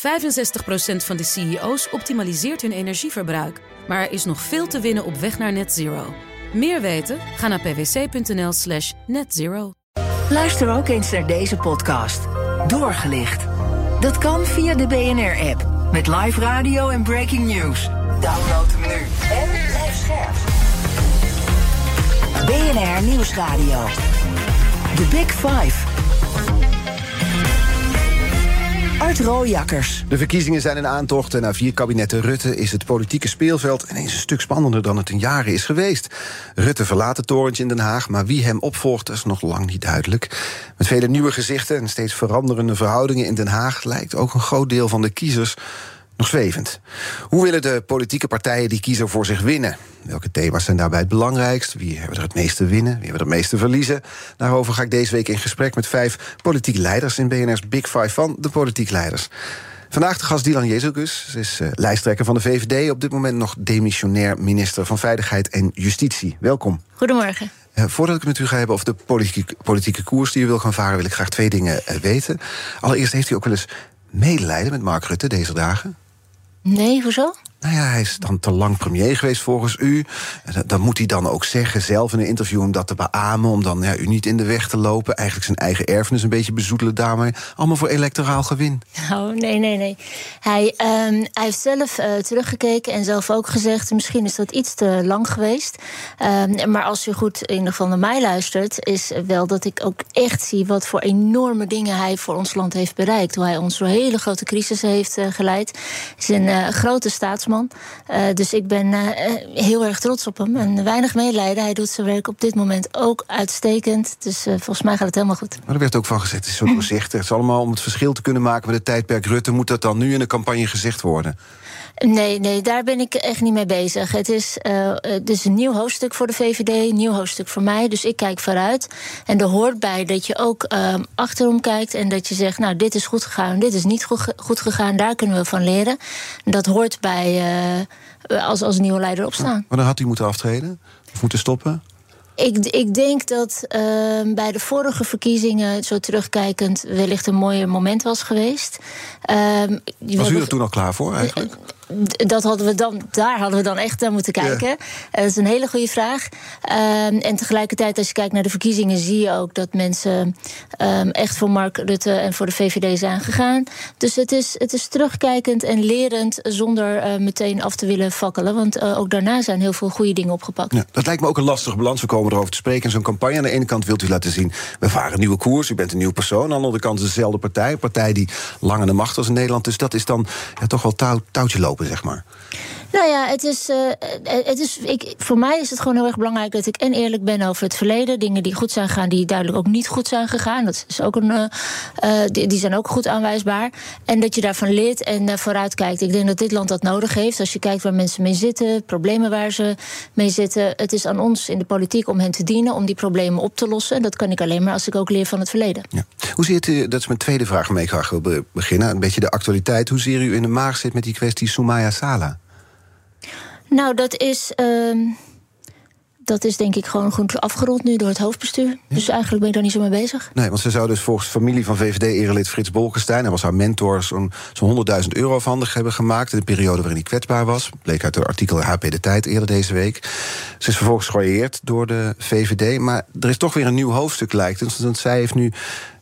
65% van de CEO's optimaliseert hun energieverbruik. Maar er is nog veel te winnen op weg naar net zero. Meer weten? Ga naar pwc.nl slash netzero. Luister ook eens naar deze podcast. Doorgelicht. Dat kan via de BNR-app. Met live radio en breaking news. Download hem nu. En blijf scherp. BNR Nieuwsradio. The Big Five. Art Rooijakkers. De verkiezingen zijn in aantocht en na vier kabinetten Rutte is het politieke speelveld ineens een stuk spannender dan het in jaren is geweest. Rutte verlaat het torentje in Den Haag, maar wie hem opvolgt is nog lang niet duidelijk. Met vele nieuwe gezichten en steeds veranderende verhoudingen in Den Haag lijkt ook een groot deel van de kiezers nog zwevend. Hoe willen de politieke partijen die kiezer voor zich winnen? Welke thema's zijn daarbij het belangrijkst? Wie hebben er het meeste winnen? Wie hebben er het meeste verliezen? Daarover ga ik deze week in gesprek met vijf politieke leiders in BNR's Big Five van de politiek leiders. Vandaag de gast Dylan Jezus. Ze is uh, lijsttrekker van de VVD. Op dit moment nog demissionair minister van Veiligheid en Justitie. Welkom. Goedemorgen. Uh, voordat ik het met u ga hebben over de politieke, politieke koers die u wil gaan varen, wil ik graag twee dingen uh, weten. Allereerst heeft u ook wel eens medelijden met Mark Rutte deze dagen? Nee, hoezo? Nou ja, hij is dan te lang premier geweest volgens u. Dan moet hij dan ook zeggen, zelf in een interview, om dat te beamen... om dan ja, u niet in de weg te lopen. Eigenlijk zijn eigen erfenis een beetje bezoedelen daarmee. Allemaal voor electoraal gewin. Oh, nee, nee, nee. Hij, um, hij heeft zelf uh, teruggekeken en zelf ook gezegd... misschien is dat iets te lang geweest. Um, maar als u goed in ieder geval naar mij luistert... is wel dat ik ook echt zie wat voor enorme dingen hij voor ons land heeft bereikt. Hoe hij ons door hele grote crisis heeft uh, geleid. Hij is een uh, grote staatsman. Uh, dus ik ben uh, heel erg trots op hem. En weinig medelijden. Hij doet zijn werk op dit moment ook uitstekend. Dus uh, volgens mij gaat het helemaal goed. Maar er werd ook van gezegd, het is zo gezegd. Het is allemaal om het verschil te kunnen maken met het tijdperk Rutte. Moet dat dan nu in de campagne gezegd worden? Nee, nee, daar ben ik echt niet mee bezig. Het is, uh, het is een nieuw hoofdstuk voor de VVD, een nieuw hoofdstuk voor mij. Dus ik kijk vooruit. En er hoort bij dat je ook uh, achterom kijkt en dat je zegt: Nou, dit is goed gegaan, dit is niet goed gegaan, daar kunnen we van leren. En dat hoort bij uh, als, als nieuwe leider opstaan. Maar dan had u moeten aftreden? Of moeten stoppen? Ik, ik, denk dat uh, bij de vorige verkiezingen, zo terugkijkend, wellicht een mooi moment was geweest. Uh, was u er toen al klaar voor eigenlijk? Dat hadden we dan, daar hadden we dan echt naar moeten kijken. Uh, dat is een hele goede vraag. Uh, en tegelijkertijd, als je kijkt naar de verkiezingen, zie je ook dat mensen um, echt voor Mark Rutte en voor de VVD zijn gegaan. Dus het is, het is terugkijkend en lerend zonder uh, meteen af te willen fakkelen. Want ook daarna zijn heel veel goede dingen opgepakt. Ja, dat lijkt me ook een lastige balans. We komen erover te spreken in zo'n campagne. Aan de ene kant wilt u laten zien, we varen een nieuwe koers. U bent een nieuwe persoon. Aan de andere kant dezelfde partij. Een partij die lang aan de macht was in Nederland. Dus dat is dan ja, toch wel touw, touwtje lopen zeg maar? Nou ja, het is, uh, het is, ik, voor mij is het gewoon heel erg belangrijk dat ik en eerlijk ben over het verleden. Dingen die goed zijn gegaan, die duidelijk ook niet goed zijn gegaan. Dat is ook een, uh, die, zijn ook goed aanwijsbaar. En dat je daarvan leert en vooruit kijkt. Ik denk dat dit land dat nodig heeft. Als je kijkt waar mensen mee zitten, problemen waar ze mee zitten. Het is aan ons in de politiek om hen te dienen, om die problemen op te lossen. En dat kan ik alleen maar als ik ook leer van het verleden. Ja. Hoe ziet u, dat is mijn tweede vraag waarmee ik graag wil beginnen. Een beetje de actualiteit. Hoe ziet u in de maag zit met die kwestie Soumaya Sala? Nou, dat is. Uh, dat is denk ik gewoon goed afgerond nu door het hoofdbestuur. Ja. Dus eigenlijk ben ik daar niet zo mee bezig. Nee, want ze zou dus volgens familie van VVD-erelid Frits Bolkestein... hij was haar mentor, zo'n zo 100.000 euro afhandig hebben gemaakt... in de periode waarin hij kwetsbaar was. Bleek uit het artikel HP De Tijd eerder deze week. Ze is vervolgens geroyeerd door de VVD. Maar er is toch weer een nieuw hoofdstuk, lijkt het. Want zij heeft nu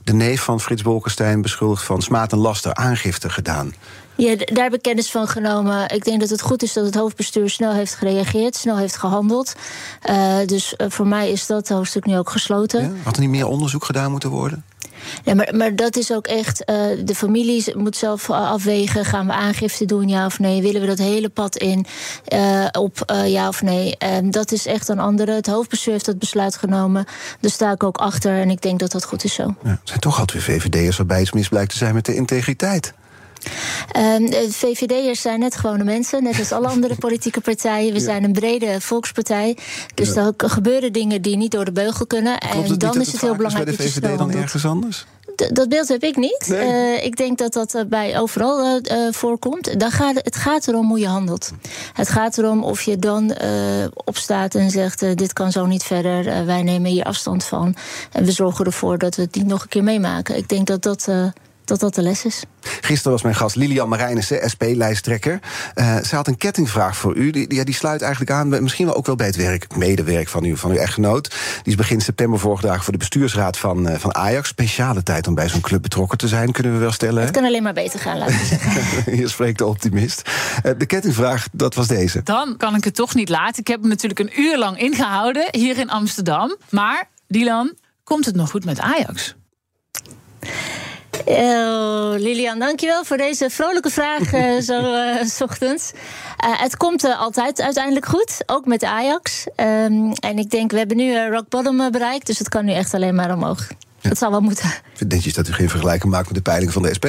de neef van Frits Bolkestein beschuldigd... van smaad en laster aangifte gedaan. Ja, daar heb ik kennis van genomen. Ik denk dat het goed is dat het hoofdbestuur snel heeft gereageerd, snel heeft gehandeld. Uh, dus uh, voor mij is dat hoofdstuk nu ook gesloten. Ja? Had er niet meer onderzoek gedaan moeten worden? Ja, maar, maar dat is ook echt. Uh, de familie moet zelf afwegen. Gaan we aangifte doen, ja of nee? Willen we dat hele pad in? Uh, op uh, ja of nee? En dat is echt een andere. Het hoofdbestuur heeft dat besluit genomen. Daar sta ik ook achter. En ik denk dat dat goed is zo. Ja, zijn toch altijd weer VVD'ers waarbij iets mis blijkt te zijn met de integriteit. Um, de VVD'ers zijn net gewone mensen, net als alle andere politieke partijen. We ja. zijn een brede volkspartij. Dus ja. er gebeuren dingen die niet door de beugel kunnen. Klopt en dan het is het heel belangrijk bij de VVD dan ergens anders? Dat beeld heb ik niet. Nee. Uh, ik denk dat dat bij overal uh, voorkomt. Dan gaat, het gaat erom hoe je handelt. Het gaat erom of je dan opstaat en zegt: Dit kan zo niet verder. wij nemen hier afstand van. En we zorgen ervoor dat we het niet nog een keer meemaken. Ik denk dat dat dat dat de les is. Gisteren was mijn gast Lilian Marijnissen, SP-lijsttrekker. Uh, ze had een kettingvraag voor u. Die, die, die, sluit eigenlijk aan, misschien wel ook wel bij het werk, medewerk van, u, van uw echtgenoot. Die is begin september voorgedragen voor de bestuursraad van, uh, van Ajax. Speciale tijd om bij zo'n club betrokken te zijn, kunnen we wel stellen. Het kan alleen maar beter gaan, laten zeggen. Hier spreekt de optimist. Uh, de kettingvraag, dat was deze. Dan kan ik het toch niet laten. Ik heb hem natuurlijk een uur lang ingehouden hier in Amsterdam. Maar, Dylan, komt het nog goed met Ajax? Oh, Lilian, dankjewel voor deze vrolijke vraag uh, zo uh, s ochtends. Het komt altijd uiteindelijk goed, ook met Ajax. Um, en ik denk, we hebben nu rock bottom bereikt, dus het kan nu echt alleen maar omhoog. Ja. Dat zal wel moeten. Netjes dat u geen vergelijking maakt met de peiling van de SP.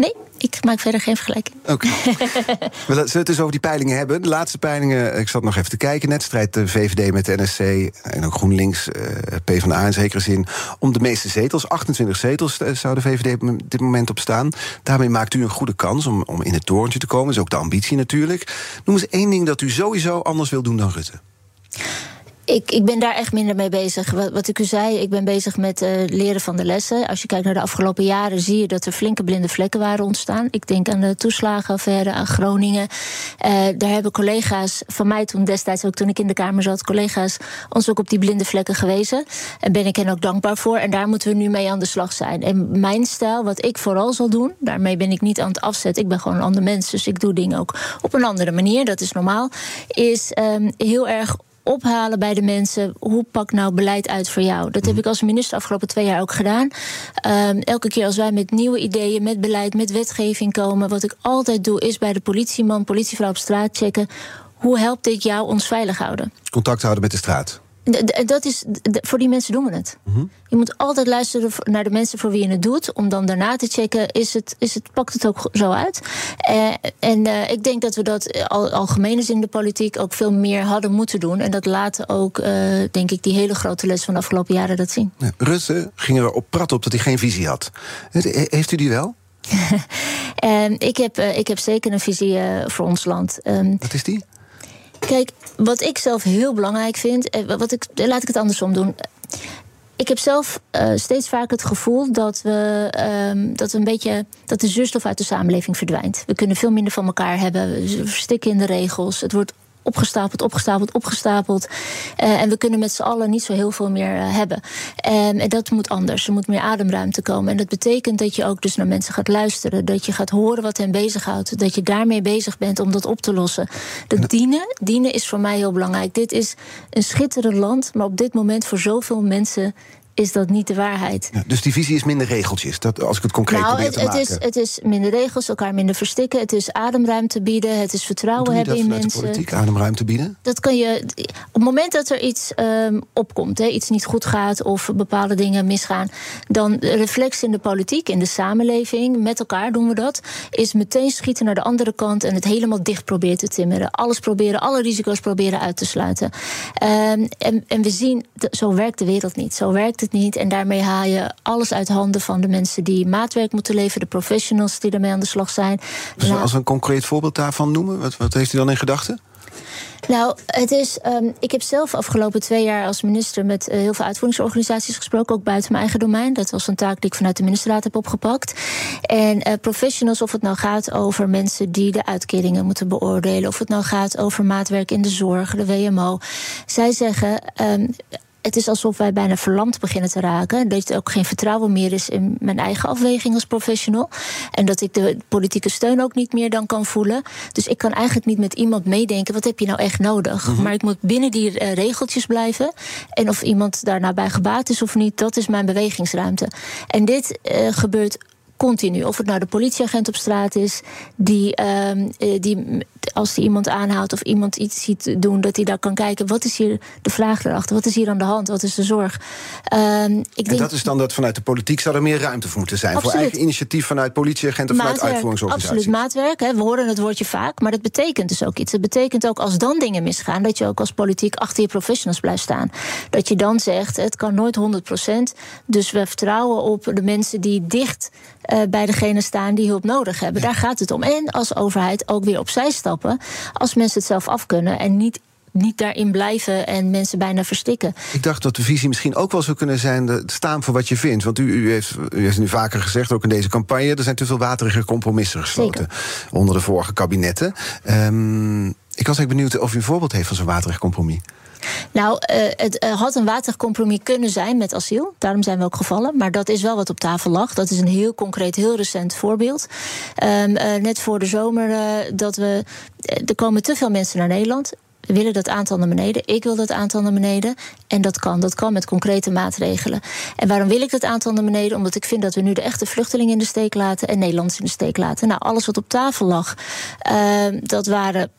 Nee, ik maak verder geen vergelijking. Oké. Okay. We zullen het dus over die peilingen hebben. De laatste peilingen, ik zat nog even te kijken. Net strijdt de VVD met de NSC en ook GroenLinks, uh, PvdA in zekere zin... om de meeste zetels. 28 zetels zou de VVD op dit moment op staan. Daarmee maakt u een goede kans om, om in het torentje te komen. Dat is ook de ambitie natuurlijk. Noem eens één ding dat u sowieso anders wil doen dan Rutte. Ik, ik ben daar echt minder mee bezig. Wat, wat ik u zei, ik ben bezig met uh, leren van de lessen. Als je kijkt naar de afgelopen jaren, zie je dat er flinke blinde vlekken waren ontstaan. Ik denk aan de toeslagenaffaire, aan Groningen. Uh, daar hebben collega's van mij toen destijds, ook toen ik in de Kamer zat, collega's ons ook op die blinde vlekken gewezen. En ben ik hen ook dankbaar voor. En daar moeten we nu mee aan de slag zijn. En mijn stijl, wat ik vooral zal doen, daarmee ben ik niet aan het afzetten. Ik ben gewoon een ander mens, dus ik doe dingen ook op een andere manier. Dat is normaal. Is um, heel erg ophalen bij de mensen. Hoe pak nou beleid uit voor jou? Dat heb ik als minister afgelopen twee jaar ook gedaan. Um, elke keer als wij met nieuwe ideeën, met beleid, met wetgeving komen, wat ik altijd doe, is bij de politieman, politievrouw op straat checken. Hoe helpt dit jou ons veilig houden? Contact houden met de straat. Dat is, voor die mensen doen we het. Mm -hmm. Je moet altijd luisteren naar de mensen voor wie je het doet. Om dan daarna te checken, is het, is het, pakt het ook zo uit? Uh, en uh, ik denk dat we dat al, algemeen is in de politiek ook veel meer hadden moeten doen. En dat laten ook, uh, denk ik, die hele grote les van de afgelopen jaren dat zien. Ja, Rutte ging er op prat op dat hij geen visie had. Heeft u die wel? Ehm, ik, heb, ik heb zeker een visie voor ons land. Um, wat is die? Kijk, wat ik zelf heel belangrijk vind, wat ik, laat ik het andersom doen. Ik heb zelf uh, steeds vaak het gevoel dat we, um, dat we een beetje dat de zuurstof uit de samenleving verdwijnt. We kunnen veel minder van elkaar hebben. We verstikken in de regels. Het wordt opgestapeld, opgestapeld, opgestapeld. Uh, en we kunnen met z'n allen niet zo heel veel meer uh, hebben. En dat moet anders. Er moet meer ademruimte komen. En dat betekent dat je ook dus naar mensen gaat luisteren. Dat je gaat horen wat hen bezighoudt. Dat je daarmee bezig bent om dat op te lossen. Dat dienen, dienen is voor mij heel belangrijk. Dit is een schitterend land, maar op dit moment voor zoveel mensen is dat niet de waarheid. Ja, dus die visie is minder regeltjes, dat, als ik het concreet nou, probeer het, maken. Het is, het is minder regels, elkaar minder verstikken. Het is ademruimte bieden, het is vertrouwen hebben in mensen. De politiek ademruimte bieden? Dat kan je, op het moment dat er iets um, opkomt, hè, iets niet goed gaat... of bepaalde dingen misgaan... dan reflex in de politiek, in de samenleving, met elkaar doen we dat... is meteen schieten naar de andere kant en het helemaal dicht proberen te timmeren. Alles proberen, alle risico's proberen uit te sluiten. Um, en, en we zien, zo werkt de wereld niet. Zo werkt het niet. En daarmee haal je alles uit handen van de mensen die maatwerk moeten leveren, de professionals die ermee aan de slag zijn. Dus nou, als we een concreet voorbeeld daarvan noemen, wat, wat heeft u dan in gedachten? Nou, het is. Um, ik heb zelf afgelopen twee jaar als minister met uh, heel veel uitvoeringsorganisaties gesproken, ook buiten mijn eigen domein. Dat was een taak die ik vanuit de ministerraad heb opgepakt. En uh, professionals, of het nou gaat over mensen die de uitkeringen moeten beoordelen, of het nou gaat over maatwerk in de zorg, de WMO. Zij zeggen. Um, het is alsof wij bijna verlamd beginnen te raken. Dat er ook geen vertrouwen meer is in mijn eigen afweging als professional. En dat ik de politieke steun ook niet meer dan kan voelen. Dus ik kan eigenlijk niet met iemand meedenken. Wat heb je nou echt nodig? Mm -hmm. Maar ik moet binnen die uh, regeltjes blijven. En of iemand daar nou bij gebaat is of niet, dat is mijn bewegingsruimte. En dit uh, gebeurt continu. Of het nou de politieagent op straat is, die, uh, die als hij iemand aanhoudt of iemand iets ziet doen, dat hij daar kan kijken. Wat is hier de vraag erachter? Wat is hier aan de hand? Wat is de zorg? Um, ik en denk, dat is dan dat vanuit de politiek zou er meer ruimte voor moeten zijn. Absoluut. Voor eigen initiatief vanuit politieagenten, vanuit uitvoeringsorganisaties. Absoluut, maatwerk. Hè. We horen het woordje vaak, maar dat betekent dus ook iets. Het betekent ook als dan dingen misgaan, dat je ook als politiek achter je professionals blijft staan. Dat je dan zegt, het kan nooit 100% Dus we vertrouwen op de mensen die dicht uh, bij degene staan die hulp nodig hebben. Daar gaat het om. En als overheid ook weer opzij stappen als mensen het zelf af kunnen en niet niet daarin blijven en mensen bijna verstikken. Ik dacht dat de visie misschien ook wel zou kunnen zijn... De, staan voor wat je vindt. Want u, u, heeft, u heeft nu vaker gezegd, ook in deze campagne... er zijn te veel waterige compromissen gesloten onder de vorige kabinetten. Um, ik was eigenlijk benieuwd of u een voorbeeld heeft van zo'n waterig compromis. Nou, uh, het uh, had een waterig compromis kunnen zijn met asiel. Daarom zijn we ook gevallen. Maar dat is wel wat op tafel lag. Dat is een heel concreet, heel recent voorbeeld. Um, uh, net voor de zomer dat we. Er komen te veel mensen naar Nederland. We willen dat aantal naar beneden. Ik wil dat aantal naar beneden. En dat kan. Dat kan met concrete maatregelen. En waarom wil ik dat aantal naar beneden? Omdat ik vind dat we nu de echte vluchtelingen in de steek laten en Nederlanders in de steek laten. Nou, alles wat op tafel lag, uh, dat waren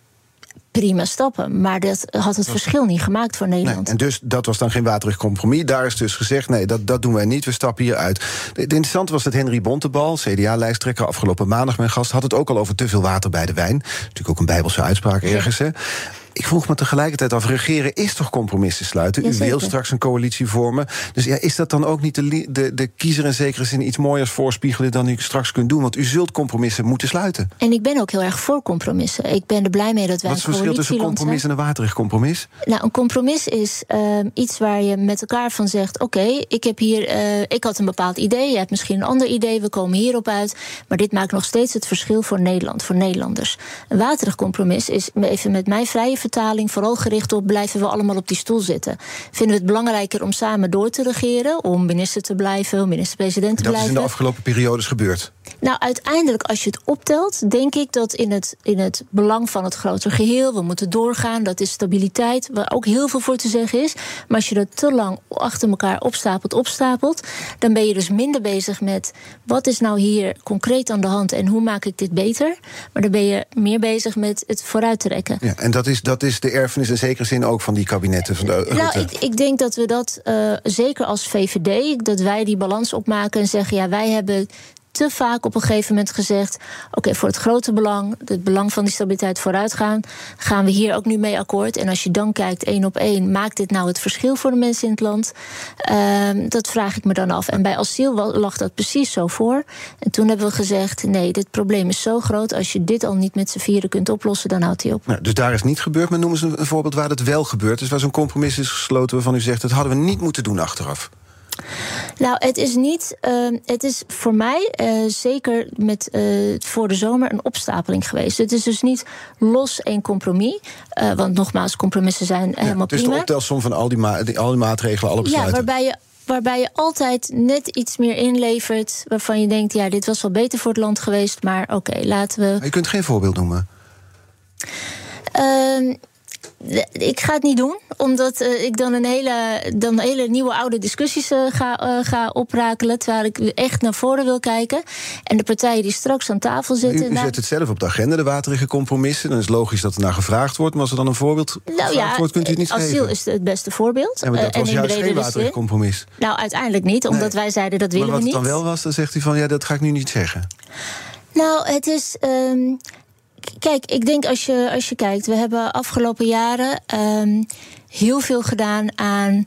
prima stappen. Maar dat had het verschil niet gemaakt voor Nederland. Nee, en dus dat was dan geen waterig compromis. Daar is dus gezegd: nee, dat, dat doen wij niet. We stappen hier uit. Het interessante was dat Henry Bontebal, CDA-lijsttrekker, afgelopen maandag mijn gast, had het ook al over te veel water bij de wijn. Natuurlijk ook een bijbelse uitspraak ergens. Hè. Ik vroeg me tegelijkertijd af, regeren is toch compromissen sluiten? U wil straks een coalitie vormen. Dus ja, is dat dan ook niet de, de, de kiezer in zekere zin iets mooiers voorspiegelen dan u straks kunt doen? Want u zult compromissen moeten sluiten. En ik ben ook heel erg voor compromissen. Ik ben er blij mee dat wij. Wat is het verschil tussen een compromis en een waterig compromis? Nou, een compromis is uh, iets waar je met elkaar van zegt: oké, okay, ik heb hier, uh, ik had een bepaald idee, je hebt misschien een ander idee, we komen hierop uit. Maar dit maakt nog steeds het verschil voor Nederland, voor Nederlanders. Een waterig compromis is even met mijn vrije vertaling vooral gericht op blijven we allemaal op die stoel zitten. Vinden we het belangrijker om samen door te regeren, om minister te blijven, om minister-president te dat blijven? Dat is in de afgelopen periodes gebeurd. Nou, uiteindelijk, als je het optelt, denk ik dat in het, in het belang van het grotere geheel, we moeten doorgaan, dat is stabiliteit, waar ook heel veel voor te zeggen is. Maar als je dat te lang achter elkaar opstapelt, opstapelt, dan ben je dus minder bezig met wat is nou hier concreet aan de hand en hoe maak ik dit beter. Maar dan ben je meer bezig met het vooruittrekken. Ja, en dat is, dat is de erfenis in zekere zin ook van die kabinetten van de Nou, ik, ik denk dat we dat uh, zeker als VVD, dat wij die balans opmaken en zeggen, ja, wij hebben te vaak op een gegeven moment gezegd: oké, voor het grote belang, het belang van die stabiliteit vooruitgaan, gaan we hier ook nu mee akkoord. En als je dan kijkt één op één, maakt dit nou het verschil voor de mensen in het land? Uh, dat vraag ik me dan af. En bij asiel lag dat precies zo voor. En toen hebben we gezegd: nee, dit probleem is zo groot. Als je dit al niet met z'n vieren kunt oplossen, dan houdt hij op. Nou, dus daar is niet gebeurd. Maar noemen ze een voorbeeld waar het wel gebeurd is, waar zo'n compromis is gesloten waarvan u zegt: dat hadden we niet moeten doen achteraf. Nou, het is niet. Uh, het is voor mij uh, zeker met uh, voor de zomer een opstapeling geweest. Het is dus niet los één compromis. want nogmaals, compromissen zijn ja, helemaal het is prima. de optelsom van al die, ma die, al die maatregelen, alle besluiten. Ja, waarbij je waarbij je altijd net iets meer inlevert waarvan je denkt, ja, dit was wel beter voor het land geweest, maar oké, okay, laten we. Maar je kunt geen voorbeeld noemen. Uh, ik ga het niet doen, omdat uh, ik dan een hele, dan hele nieuwe oude discussies uh, ga, uh, ga oprakelen. Terwijl ik echt naar voren wil kijken. En de partijen die straks aan tafel zitten. U, u zet het zelf op de agenda, de waterige compromissen. Dan is het logisch dat er naar gevraagd wordt. Maar als er dan een voorbeeld nou, ja, wordt, kunt u het niet asiel geven. is het beste voorbeeld. Ja, maar dat was en juist geen waterig compromis. Nou, uiteindelijk niet, omdat nee. wij zeiden dat willen maar we niet. wat het dan wel was, dan zegt u van ja, dat ga ik nu niet zeggen. Nou, het is. Um, Kijk, ik denk als je, als je kijkt, we hebben afgelopen jaren um, heel veel gedaan aan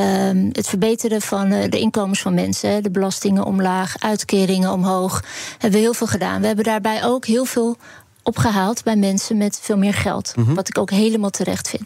um, het verbeteren van uh, de inkomens van mensen. De belastingen omlaag, uitkeringen omhoog. Hebben we heel veel gedaan. We hebben daarbij ook heel veel opgehaald bij mensen met veel meer geld. Mm -hmm. Wat ik ook helemaal terecht vind.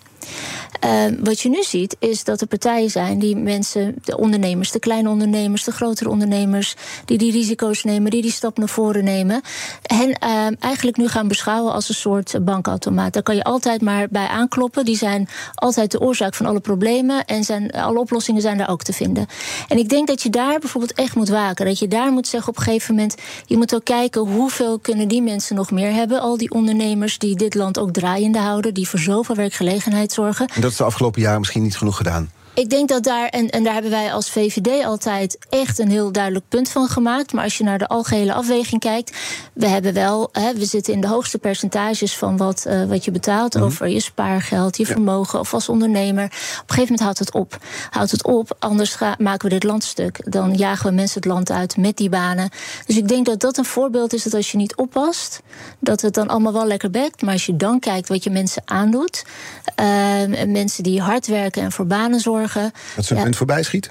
Uh, wat je nu ziet, is dat er partijen zijn die mensen, de ondernemers, de kleine ondernemers, de grotere ondernemers, die die risico's nemen, die die stap naar voren nemen, hen uh, eigenlijk nu gaan beschouwen als een soort bankautomaat. Daar kan je altijd maar bij aankloppen. Die zijn altijd de oorzaak van alle problemen en zijn, alle oplossingen zijn daar ook te vinden. En ik denk dat je daar bijvoorbeeld echt moet waken. Dat je daar moet zeggen op een gegeven moment, je moet ook kijken hoeveel kunnen die mensen nog meer hebben. Al die ondernemers die dit land ook draaiende houden, die voor zoveel werkgelegenheid En dat is de afgelopen jaren misschien niet genoeg gedaan. Ik denk dat daar, en, en daar hebben wij als VVD altijd echt een heel duidelijk punt van gemaakt. Maar als je naar de algehele afweging kijkt, we hebben wel, hè, we zitten in de hoogste percentages van wat, uh, wat je betaalt mm -hmm. over je spaargeld, je ja. vermogen of als ondernemer. Op een gegeven moment houdt het op. Houdt het op, anders ga, maken we dit land stuk. Dan jagen we mensen het land uit met die banen. Dus ik denk dat dat een voorbeeld is dat als je niet oppast, dat het dan allemaal wel lekker bekt. Maar als je dan kijkt wat je mensen aandoet, uh, mensen die hard werken en voor banen zorgen. Dat zo'n ja. punt voorbij schiet?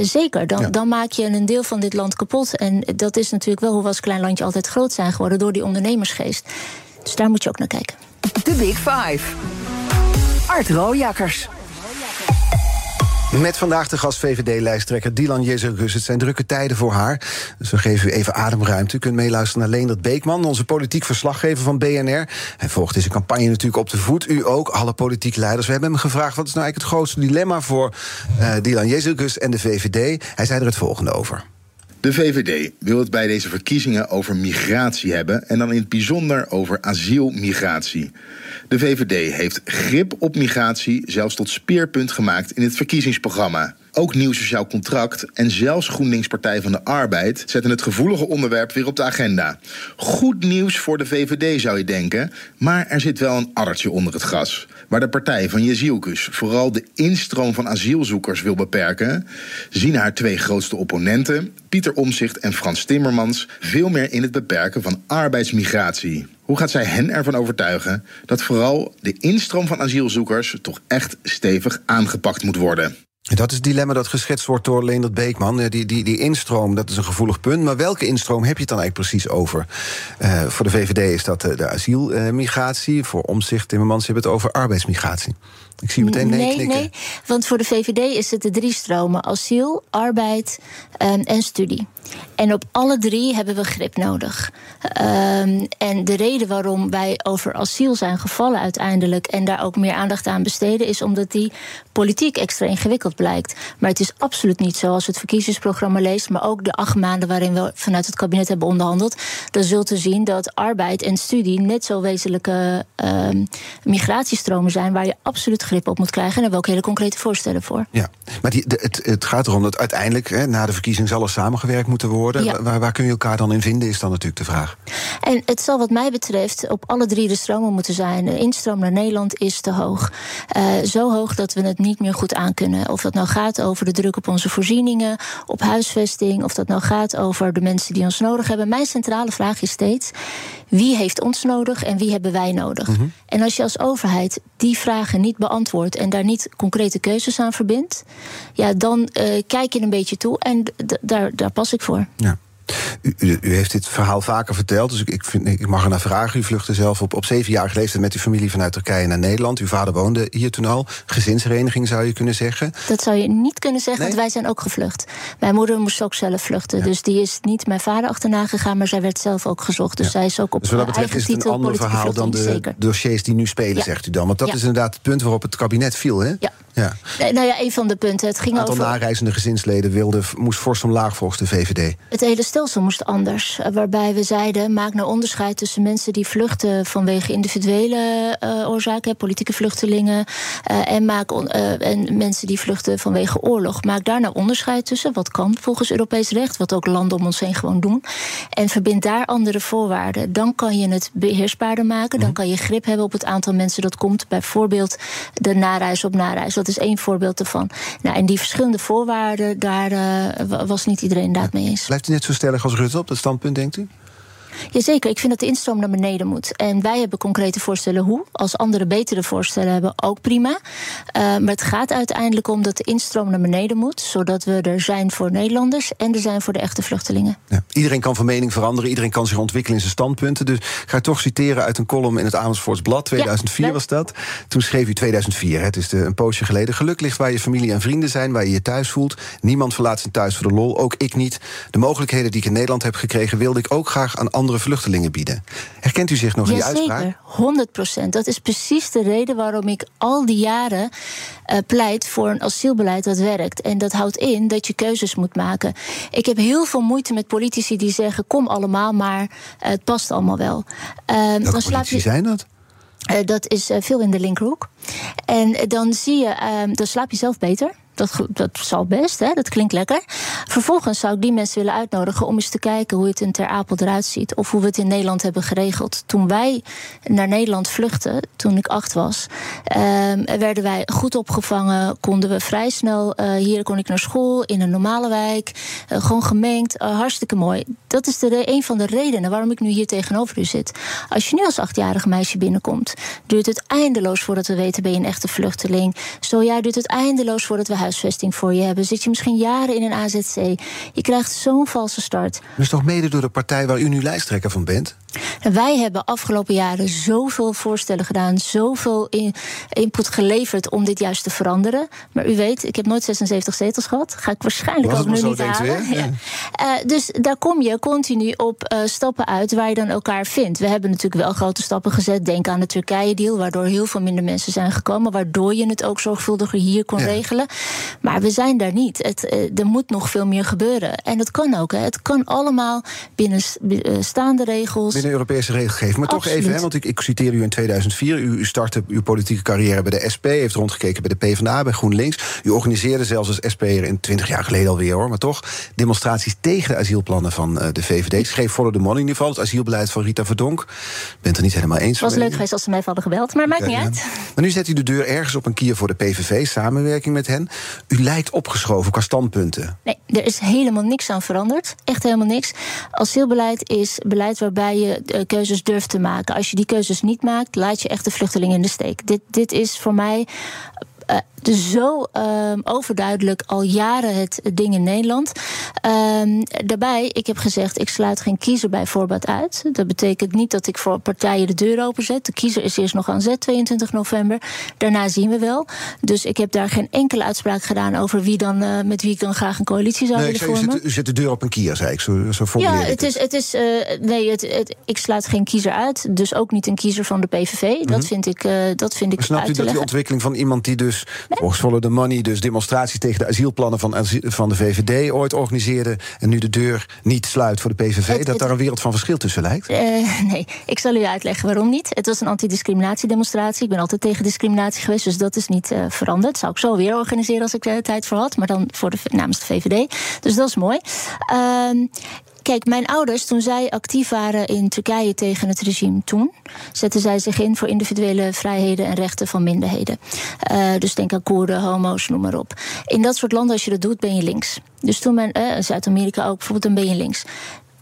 Zeker, dan, ja. dan maak je een deel van dit land kapot. En dat is natuurlijk wel hoe we als klein landje altijd groot zijn geworden door die ondernemersgeest. Dus daar moet je ook naar kijken. De Big Five. Art Rojakkers. Met vandaag de gast VVD-lijsttrekker Dylan Jezegus. Het zijn drukke tijden voor haar. Dus we geven u even ademruimte. U kunt meeluisteren naar Leendert Beekman, onze politiek verslaggever van BNR. Hij volgt deze campagne natuurlijk op de voet. U ook, alle politiek leiders. We hebben hem gevraagd wat is nou eigenlijk het grootste dilemma voor uh, Dylan Jezegus en de VVD. Hij zei er het volgende over. De VVD wil het bij deze verkiezingen over migratie hebben en dan in het bijzonder over asielmigratie. De VVD heeft grip op migratie zelfs tot speerpunt gemaakt in het verkiezingsprogramma. Ook Nieuw Sociaal Contract en zelfs GroenLinks Partij van de Arbeid zetten het gevoelige onderwerp weer op de agenda. Goed nieuws voor de VVD zou je denken, maar er zit wel een addertje onder het gras. Waar de partij van Jezielkus vooral de instroom van asielzoekers wil beperken, zien haar twee grootste opponenten, Pieter Omzicht en Frans Timmermans, veel meer in het beperken van arbeidsmigratie. Hoe gaat zij hen ervan overtuigen dat vooral de instroom van asielzoekers toch echt stevig aangepakt moet worden? Dat is het dilemma dat geschetst wordt door Leendert Beekman. Die, die, die instroom, dat is een gevoelig punt. Maar welke instroom heb je het dan eigenlijk precies over? Uh, voor de VVD is dat de, de asielmigratie. voor Omzicht Timmermans hebben het over arbeidsmigratie. Ik zie meteen nee, nee knikken. Nee, want voor de VVD is het de drie stromen: asiel, arbeid um, en studie. En op alle drie hebben we grip nodig. Um, en de reden waarom wij over asiel zijn gevallen uiteindelijk en daar ook meer aandacht aan besteden, is omdat die politiek extra ingewikkeld blijkt. Maar het is absoluut niet zo als het verkiezingsprogramma leest, maar ook de acht maanden waarin we vanuit het kabinet hebben onderhandeld. Dan zult u zien dat arbeid en studie net zo wezenlijke um, migratiestromen zijn waar je absoluut grip op moet krijgen. En daar hebben we ook hele concrete voorstellen voor. Ja, maar het, het, gaat erom dat uiteindelijk hè, na de verkiezing er samengewerkt moeten worden. Ja. Waar, waar, kun je elkaar dan in vinden, is dan natuurlijk de vraag. En het zal wat mij betreft op alle drie de stromen moeten zijn. De instroom naar Nederland is te hoog. Uh, zo hoog dat we het niet meer goed aankunnen. Of dat nou gaat over de druk op onze voorzieningen, op huisvesting, of dat nou gaat over de mensen die ons nodig hebben. Mijn centrale vraag is steeds: wie heeft ons nodig en wie hebben wij nodig? Mm -hmm. En als je als overheid die vragen niet beantwoordt en daar niet concrete keuzes aan verbindt, ja, dan uh, kijk je een beetje toe en daar, daar pas ik voor. Ja. U, u, u, heeft dit verhaal vaker verteld, dus ik, ik, vind, ik mag er naar vragen. U vluchtte zelf op, op zevenjarige leeftijd met uw familie vanuit Turkije naar Nederland. Uw vader woonde hier toen al. Gezinshereniging zou je kunnen zeggen. Dat zou je niet kunnen zeggen, nee? want wij zijn ook gevlucht. Mijn moeder moest ook zelf vluchten. Ja. Dus die is niet mijn vader achterna gegaan, maar zij werd zelf ook gezocht. Dus ja. zij is ook op dus wat dat betreft is het een ander verhaal dan de zeker. dossiers die nu spelen, zegt u dan. Want dat is inderdaad het punt waarop het kabinet viel, hè? Ja. Ja. Nou ja, een van de punten. Het ging aantal over... nareizende gezinsleden wilde, moest fors omlaag volgens de VVD. Het hele stelsel moest anders. Waarbij we zeiden, maak nou onderscheid tussen mensen die vluchten vanwege individuele uh, oorzaken, politieke vluchtelingen, uh, en, maak uh, en mensen die vluchten vanwege oorlog. Maak daar nou onderscheid tussen, wat kan volgens Europees recht, wat ook landen om ons heen gewoon doen. En verbind daar andere voorwaarden. Dan kan je het beheersbaarder maken, dan kan je grip hebben op het aantal mensen dat komt. Bijvoorbeeld de nareis op nareis dat is één voorbeeld ervan. Nou, en die verschillende voorwaarden, daar was niet iedereen daar mee eens. Blijft u net zo stellig als Rutte op dat standpunt, denkt u? Jazeker, ik vind dat de instroom naar beneden moet. En wij hebben concrete voorstellen hoe. Als anderen betere voorstellen hebben, ook prima. Uh, maar het gaat uiteindelijk om dat de instroom naar beneden moet. Zodat we er zijn voor Nederlanders en er zijn voor de echte vluchtelingen. Ja, iedereen kan van mening veranderen, iedereen kan zich ontwikkelen in zijn standpunten. Dus ga ik toch citeren uit een column in het Amersfoorts Blad. 2004 ja, was dat. Toen schreef u 2004, het is een poosje geleden. Geluk ligt waar je familie en vrienden zijn, waar je je thuis voelt. Niemand verlaat zijn thuis voor de lol, ook ik niet. De mogelijkheden die ik in Nederland heb gekregen, wilde ik ook graag aan andere vluchtelingen bieden. Herkent u zich nog in die uitspraak? Zeker, 100 procent. Dat is precies de reden waarom ik al die jaren uh, pleit voor een asielbeleid dat werkt. En dat houdt in dat je keuzes moet maken. Ik heb heel veel moeite met politici die zeggen: kom allemaal, maar uh, het past allemaal wel. Uh, dan slaap je... zijn dat? Uh, dat is uh, veel in de linkerhoek. En dan zie je, uh, dan slaap je zelf beter. Dat, dat zal best, hè? dat klinkt lekker. Vervolgens zou ik die mensen willen uitnodigen om eens te kijken hoe het in Ter Apel eruit ziet. Of hoe we het in Nederland hebben geregeld. Toen wij naar Nederland vluchtten, toen ik acht was, uh, werden wij goed opgevangen. Konden we vrij snel, uh, hier kon ik naar school in een normale wijk. Uh, gewoon gemengd, uh, hartstikke mooi. Dat is de, een van de redenen waarom ik nu hier tegenover u zit. Als je nu als achtjarig meisje binnenkomt, duurt het eindeloos voordat we weten ben je een echte vluchteling. Zo ja, duurt het eindeloos voordat we huisvesting voor je hebben. Zit je misschien jaren in een AZC. Je krijgt zo'n valse start. Dat is toch mede door de partij waar u nu lijsttrekker van bent? En wij hebben afgelopen jaren zoveel voorstellen gedaan, zoveel in, input geleverd om dit juist te veranderen. Maar u weet, ik heb nooit 76 zetels gehad. Ga ik waarschijnlijk ook nu niet halen. Ja. Eh, dus daar kom je continu op eh, stappen uit waar je dan elkaar vindt. We hebben natuurlijk wel grote stappen gezet. Denk aan de Turkije-deal, waardoor heel veel minder mensen zijn gekomen. Waardoor je het ook zorgvuldiger hier kon Ja. regelen. Maar we zijn daar niet. Het, eh, er moet nog veel meer gebeuren. En dat kan ook. Hè. Het kan allemaal binnen eh, staande regels. Binnen Europese regelgeving. Maar toch even, hè, want ik, ik citeer u in 2004. U, startte uw politieke carrière bij de SP, heeft rondgekeken bij de PvdA, bij GroenLinks. U organiseerde zelfs als SP'er in 20 jaar geleden alweer hoor, maar toch demonstraties tegen de asielplannen van eh, de VVD. Schreef Follow the Money in ieder geval, het asielbeleid van Rita Verdonk. Bent er niet helemaal eens Het was leuk geweest als ze mij hadden gebeld, maar maakt Ja, niet ja. uit. Maar nu zet u de deur ergens op een kier voor de PVV, samenwerking met hen. U lijkt opgeschoven qua standpunten. Nee, er is helemaal niks aan veranderd. Echt helemaal niks. Asielbeleid is beleid waarbij je keuzes durft te maken. Als je die keuzes niet maakt, laat je echt de vluchtelingen in de steek. Dit, dit is voor mij. eh, dus zo ehm, overduidelijk al jaren het ding in Nederland. Ehm, daarbij, ik heb gezegd, ik sluit geen kiezer bij voorbaat uit. Dat betekent niet dat ik voor partijen de deur openzet. De kiezer is eerst nog aan zet, 22 november. Daarna zien we wel. Dus ik heb daar geen enkele uitspraak gedaan over wie dan, eh, met wie ik dan graag een coalitie zou Nee, willen vormen. zet, u zet de deur op een kier, zei ik. Zo, zo formuleer Ja, ik het is, het is, eh, nee, het, het- ik sluit geen kiezer uit. Dus ook niet een kiezer van de PVV. Dat vind ik, eh, dat vind ik snapt u dat die ontwikkeling van iemand die dus volgens Follow the Money, dus demonstraties tegen de asielplannen van, van de VVD ooit organiseerde en nu de deur niet sluit voor de PVV, Het- dat het- daar een wereld van verschil tussen lijkt? Eh, nee, ik zal u uitleggen waarom niet. Het was een antidiscriminatiedemonstratie. Ik ben altijd tegen discriminatie geweest, dus dat is niet eh, veranderd. Zou ik zo weer organiseren als ik er tijd voor had, maar dan voor de, namens de VVD. Dus dat is mooi. Ehm, Kijk, mijn ouders, toen zij actief waren in Turkije tegen het regime toen, zetten zij zich in voor individuele vrijheden en rechten van minderheden. Eh, dus denk aan Koerden, homo's, noem maar op. In dat soort landen, als je dat doet, ben je links. Dus toen mijn, eh, Zuid-Amerika ook bijvoorbeeld, dan ben je links.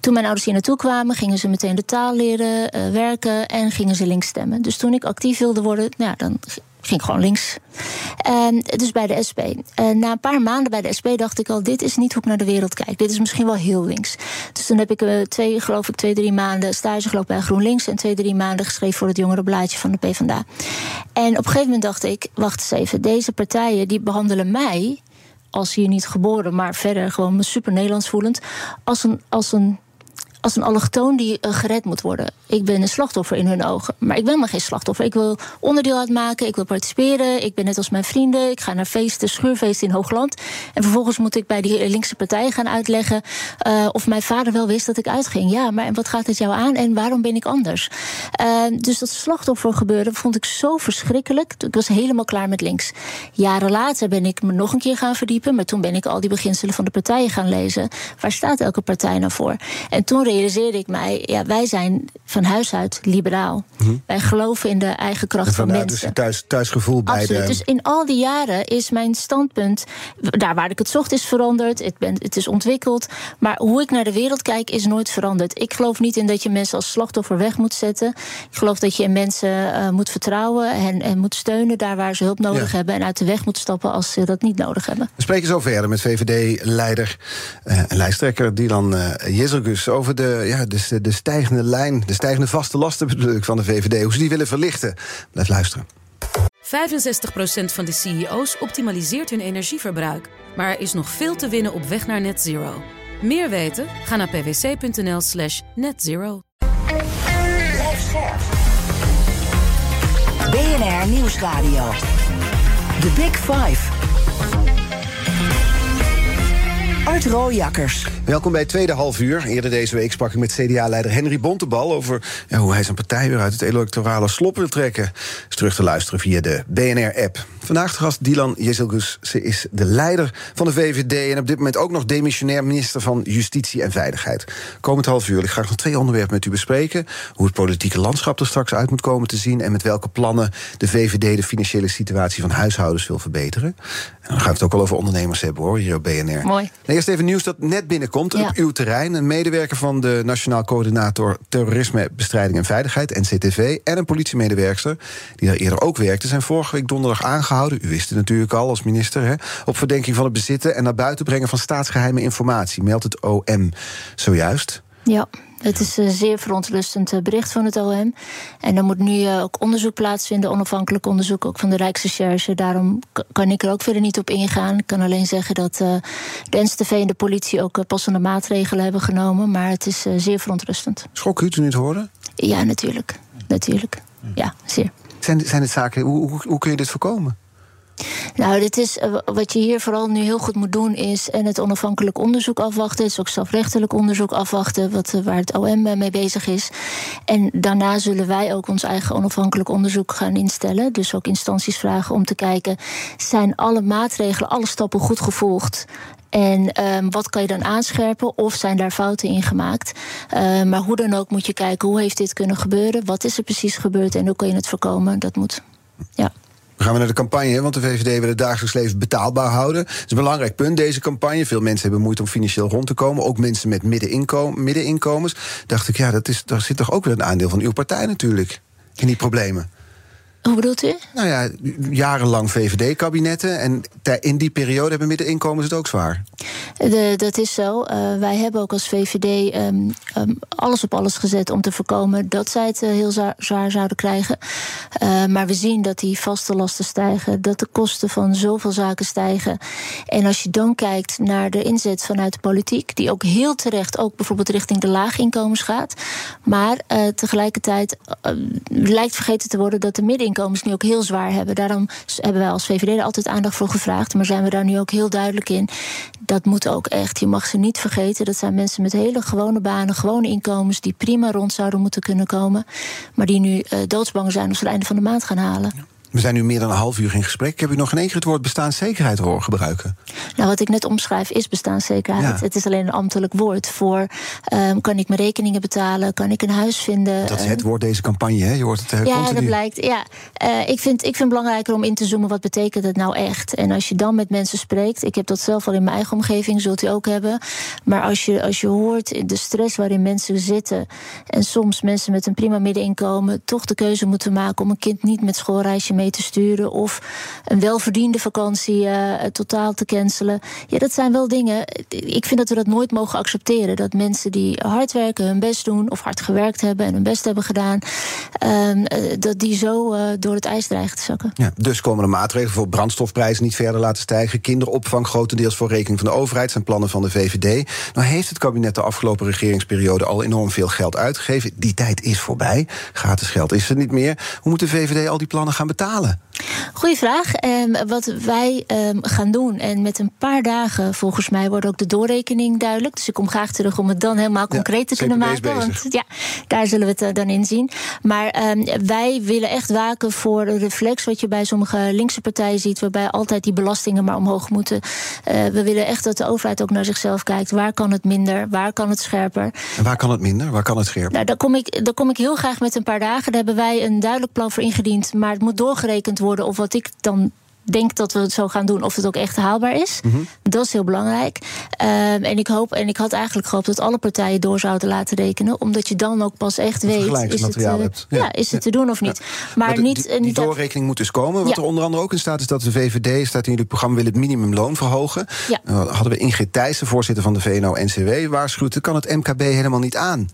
Toen mijn ouders hier naartoe kwamen, gingen ze meteen de taal leren, eh, werken en gingen ze links stemmen. Dus toen ik actief wilde worden, nou, dan ging gewoon links. En dus bij de SP. En na een paar maanden bij de SP dacht ik al: dit is niet hoe ik naar de wereld kijk. Dit is misschien wel heel links. Dus toen heb ik eh, twee, geloof ik, twee, drie maanden stage gelopen bij GroenLinks. En twee, drie maanden geschreven voor het jongerenblaadje van de PvdA. En op een gegeven moment dacht ik: wacht eens even, deze partijen die behandelen mij als hier niet geboren, maar verder gewoon super Nederlands voelend, als een, als een, als een allochtoon die eh, gered moet worden. Ik ben een slachtoffer in hun ogen, maar ik ben maar geen slachtoffer. Ik wil onderdeel uitmaken, ik wil participeren, ik ben net als mijn vrienden, ik ga naar feesten, schuurfeesten in Hoogland. En vervolgens moet ik bij die linkse partij gaan uitleggen eh, of mijn vader wel wist dat ik uitging. Ja, maar en wat gaat het jou aan en waarom ben ik anders? Eh, dus dat slachtoffergebeuren vond ik zo verschrikkelijk. Ik was helemaal klaar met links. Jaren later ben ik me nog een keer gaan verdiepen. Maar toen ben ik al die beginselen van de partijen gaan lezen. Waar staat elke partij nou voor? En toen realiseerde ik mij, ja, wij zijn van huis uit liberaal. Wij geloven in de eigen kracht En van mensen. dus thuis, thuisgevoel bij Absoluut. de... Dus in al die jaren is mijn standpunt, daar waar ik het zocht, is veranderd. Het, ben, het is ontwikkeld. Maar hoe ik naar de wereld kijk, is nooit veranderd. Ik geloof niet in dat je mensen als slachtoffer weg moet zetten. Ik geloof dat je in mensen eh, moet vertrouwen en, en moet steunen daar waar ze hulp nodig Ja. hebben. En uit de weg moet stappen als ze dat niet nodig hebben. We spreken zo verder met VVD-leider eh, en lijsttrekker Dylan eh Jezergus over de, ja, de, de stijgende lijn, de stijgende vaste lasten bedoel ik, van de VVD. Hoe ze die willen verlichten. Blijf luisteren. 65% van de CEO's optimaliseert hun energieverbruik. Maar er is nog veel te winnen op weg naar net zero. Meer weten? Ga naar pwc.nl slash netzero. BNR Nieuwsradio. The Big Five. Rooijakkers. Welkom bij het tweede half uur. Eerder deze week sprak ik met CDA-leider Henry Bontebal... over ja, hoe hij zijn partij weer uit het electorale slop wil trekken. Is terug te luisteren via de BNR-app. Vandaag de gast Dylan Jezelgus. Ze is de leider van de VVD... en op dit moment ook nog demissionair minister van Justitie en Veiligheid. Komend half uur wil ik graag nog twee onderwerpen met u bespreken. Hoe het politieke landschap er straks uit moet komen te zien... en met welke plannen de VVD de financiële situatie van huishoudens wil verbeteren. En dan gaan we het ook al over ondernemers hebben, hoor, hier op BNR. Mooi. Nee, eerst even nieuws dat net binnenkomt Ja. op uw terrein. Een medewerker van de Nationaal Coördinator Terrorisme, Bestrijding en Veiligheid, NCTV, en een politiemedewerkster, die daar eerder ook werkte, zijn vorige week donderdag aangehouden. U wist het natuurlijk al als minister, hè, op verdenking van het bezitten en naar buiten brengen van staatsgeheime informatie, meldt het OM zojuist. Ja, het is een zeer verontrustend eh, bericht van het OM. En er moet nu eh, ook onderzoek plaatsvinden, onafhankelijk onderzoek ook van de Rijksrecherche. Daarom kan ik er ook verder niet op ingaan. Ik kan alleen zeggen dat eh, de NCTV en de politie ook passende maatregelen hebben genomen. Maar het is zeer verontrustend. Schrok u toen u het hoorde? Ja, natuurlijk. Natuurlijk. Ja, zeer. Zijn, zijn het zaken, hoe, hoe, hoe kun je dit voorkomen? Nou, dit is, eh, wat je hier vooral nu heel goed moet doen, is en het onafhankelijk onderzoek afwachten. Het is ook strafrechtelijk onderzoek afwachten, wat, eh, waar het OM mee bezig is. En daarna zullen wij ook ons eigen onafhankelijk onderzoek gaan instellen. Dus ook instanties vragen om te kijken: zijn alle maatregelen, alle stappen goed gevolgd? En ehm, wat kan je dan aanscherpen? Of zijn daar fouten in gemaakt? Eh, maar hoe dan ook moet je kijken: hoe heeft dit kunnen gebeuren? Wat is er precies gebeurd en hoe kan je het voorkomen? Dat moet. Ja. Dan gaan we naar de campagne, want de VVD wil het dagelijks leven betaalbaar houden. Dat is een belangrijk punt, deze campagne. Veel mensen hebben moeite om financieel rond te komen. Ook mensen met middeninko- middeninkomens. Dacht ik, ja, dat is, daar zit toch ook weer een aandeel van uw partij natuurlijk. In die problemen. Hoe bedoelt u? Nou ja, jarenlang VVD-kabinetten. En in die periode hebben middeninkomens het ook zwaar. De, dat is zo. Eh, wij hebben ook als VVD ehm, ehm, alles op alles gezet om te voorkomen dat zij het eh, heel zwaar, zwaar zouden krijgen. Eh, maar we zien dat die vaste lasten stijgen, dat de kosten van zoveel zaken stijgen. En als je dan kijkt naar de inzet vanuit de politiek, die ook heel terecht ook bijvoorbeeld richting de laaginkomens gaat. Maar tegelijkertijd lijkt vergeten te worden dat de middeninkomens nu ook heel zwaar hebben. Daarom hebben wij als VVD er altijd aandacht voor gevraagd. Maar zijn we daar nu ook heel duidelijk in. Dat moet ook echt. Je mag ze niet vergeten. Dat zijn mensen met hele gewone banen, gewone inkomens. die prima rond zouden moeten kunnen komen. Maar die nu eh, doodsbang zijn of ze het einde van de maand gaan halen. We zijn nu meer dan een half uur in gesprek. Ik heb u nog in één keer het woord bestaanszekerheid horen gebruiken. Nou, wat ik net omschrijf is bestaanszekerheid. Ja. Het is alleen een ambtelijk woord voor. ehm, kan ik mijn rekeningen betalen? Kan ik een huis vinden? Dat is Eh, het woord deze campagne, hè? Je hoort het eh, Ja, continu. dat blijkt. Ja. Eh, ik, vind, ik vind het belangrijker om in te zoomen wat betekent het nou echt. En als je dan met mensen spreekt, ik heb dat zelf al in mijn eigen omgeving, zult u ook hebben. Maar als je, als je hoort de stress waarin mensen zitten. En soms mensen met een prima middeninkomen toch de keuze moeten maken om een kind niet met schoolreisje mee te sturen. Of een welverdiende vakantie eh, totaal te cancelen. Ja, dat zijn wel dingen. Ik vind dat we dat nooit mogen accepteren. Dat mensen die hard werken, hun best doen, of hard gewerkt hebben en hun best hebben gedaan, ehm, eh, dat die zo eh, door het ijs dreigen te zakken. Ja, dus komen er maatregelen voor brandstofprijzen niet verder laten stijgen. Kinderopvang grotendeels voor rekening van de overheid zijn plannen van de VVD. Nou heeft het kabinet de afgelopen regeringsperiode al enorm veel geld uitgegeven. Die tijd is voorbij. Gratis geld is er niet meer. Hoe moet de VVD al die plannen gaan betalen? betalen. Goeie vraag. Ehm, wat wij ehm, gaan doen, en met een paar dagen volgens mij wordt ook de doorrekening duidelijk. Dus ik kom graag terug om het dan helemaal concreet te kunnen maken. Want ja, daar zullen we het eh, dan in zien. Maar ehm, wij willen echt waken voor een reflex wat je bij sommige linkse partijen ziet, waarbij altijd die belastingen maar omhoog moeten. Eh, we willen echt dat de overheid ook naar zichzelf kijkt. Waar kan het minder? Waar kan het scherper? En waar kan het minder? Waar kan het scherper? Nou, daar kom, ik, daar kom ik heel graag met een paar dagen. Daar hebben wij een duidelijk plan voor ingediend. Maar het moet doorgerekend worden of wat ik dan denk dat we het zo gaan doen, of het ook echt haalbaar is. Mhm. Dat is heel belangrijk. Ehm, en ik hoop, en ik had eigenlijk gehoopt dat alle partijen door zouden laten rekenen, omdat je dan ook pas echt weet: is het, eh, hebt. ja. Ja. is het Ja. te doen of niet? Maar, de- niet. die, eh, die doorrekening moet dus komen. Wat er onder andere ook in staat is dat de VVD, staat in jullie programma, wil het minimumloon verhogen. Nou, hadden we Ingrid Thijssen, voorzitter van de VNO-NCW, waarschuwt, kan het MKB helemaal niet aan. En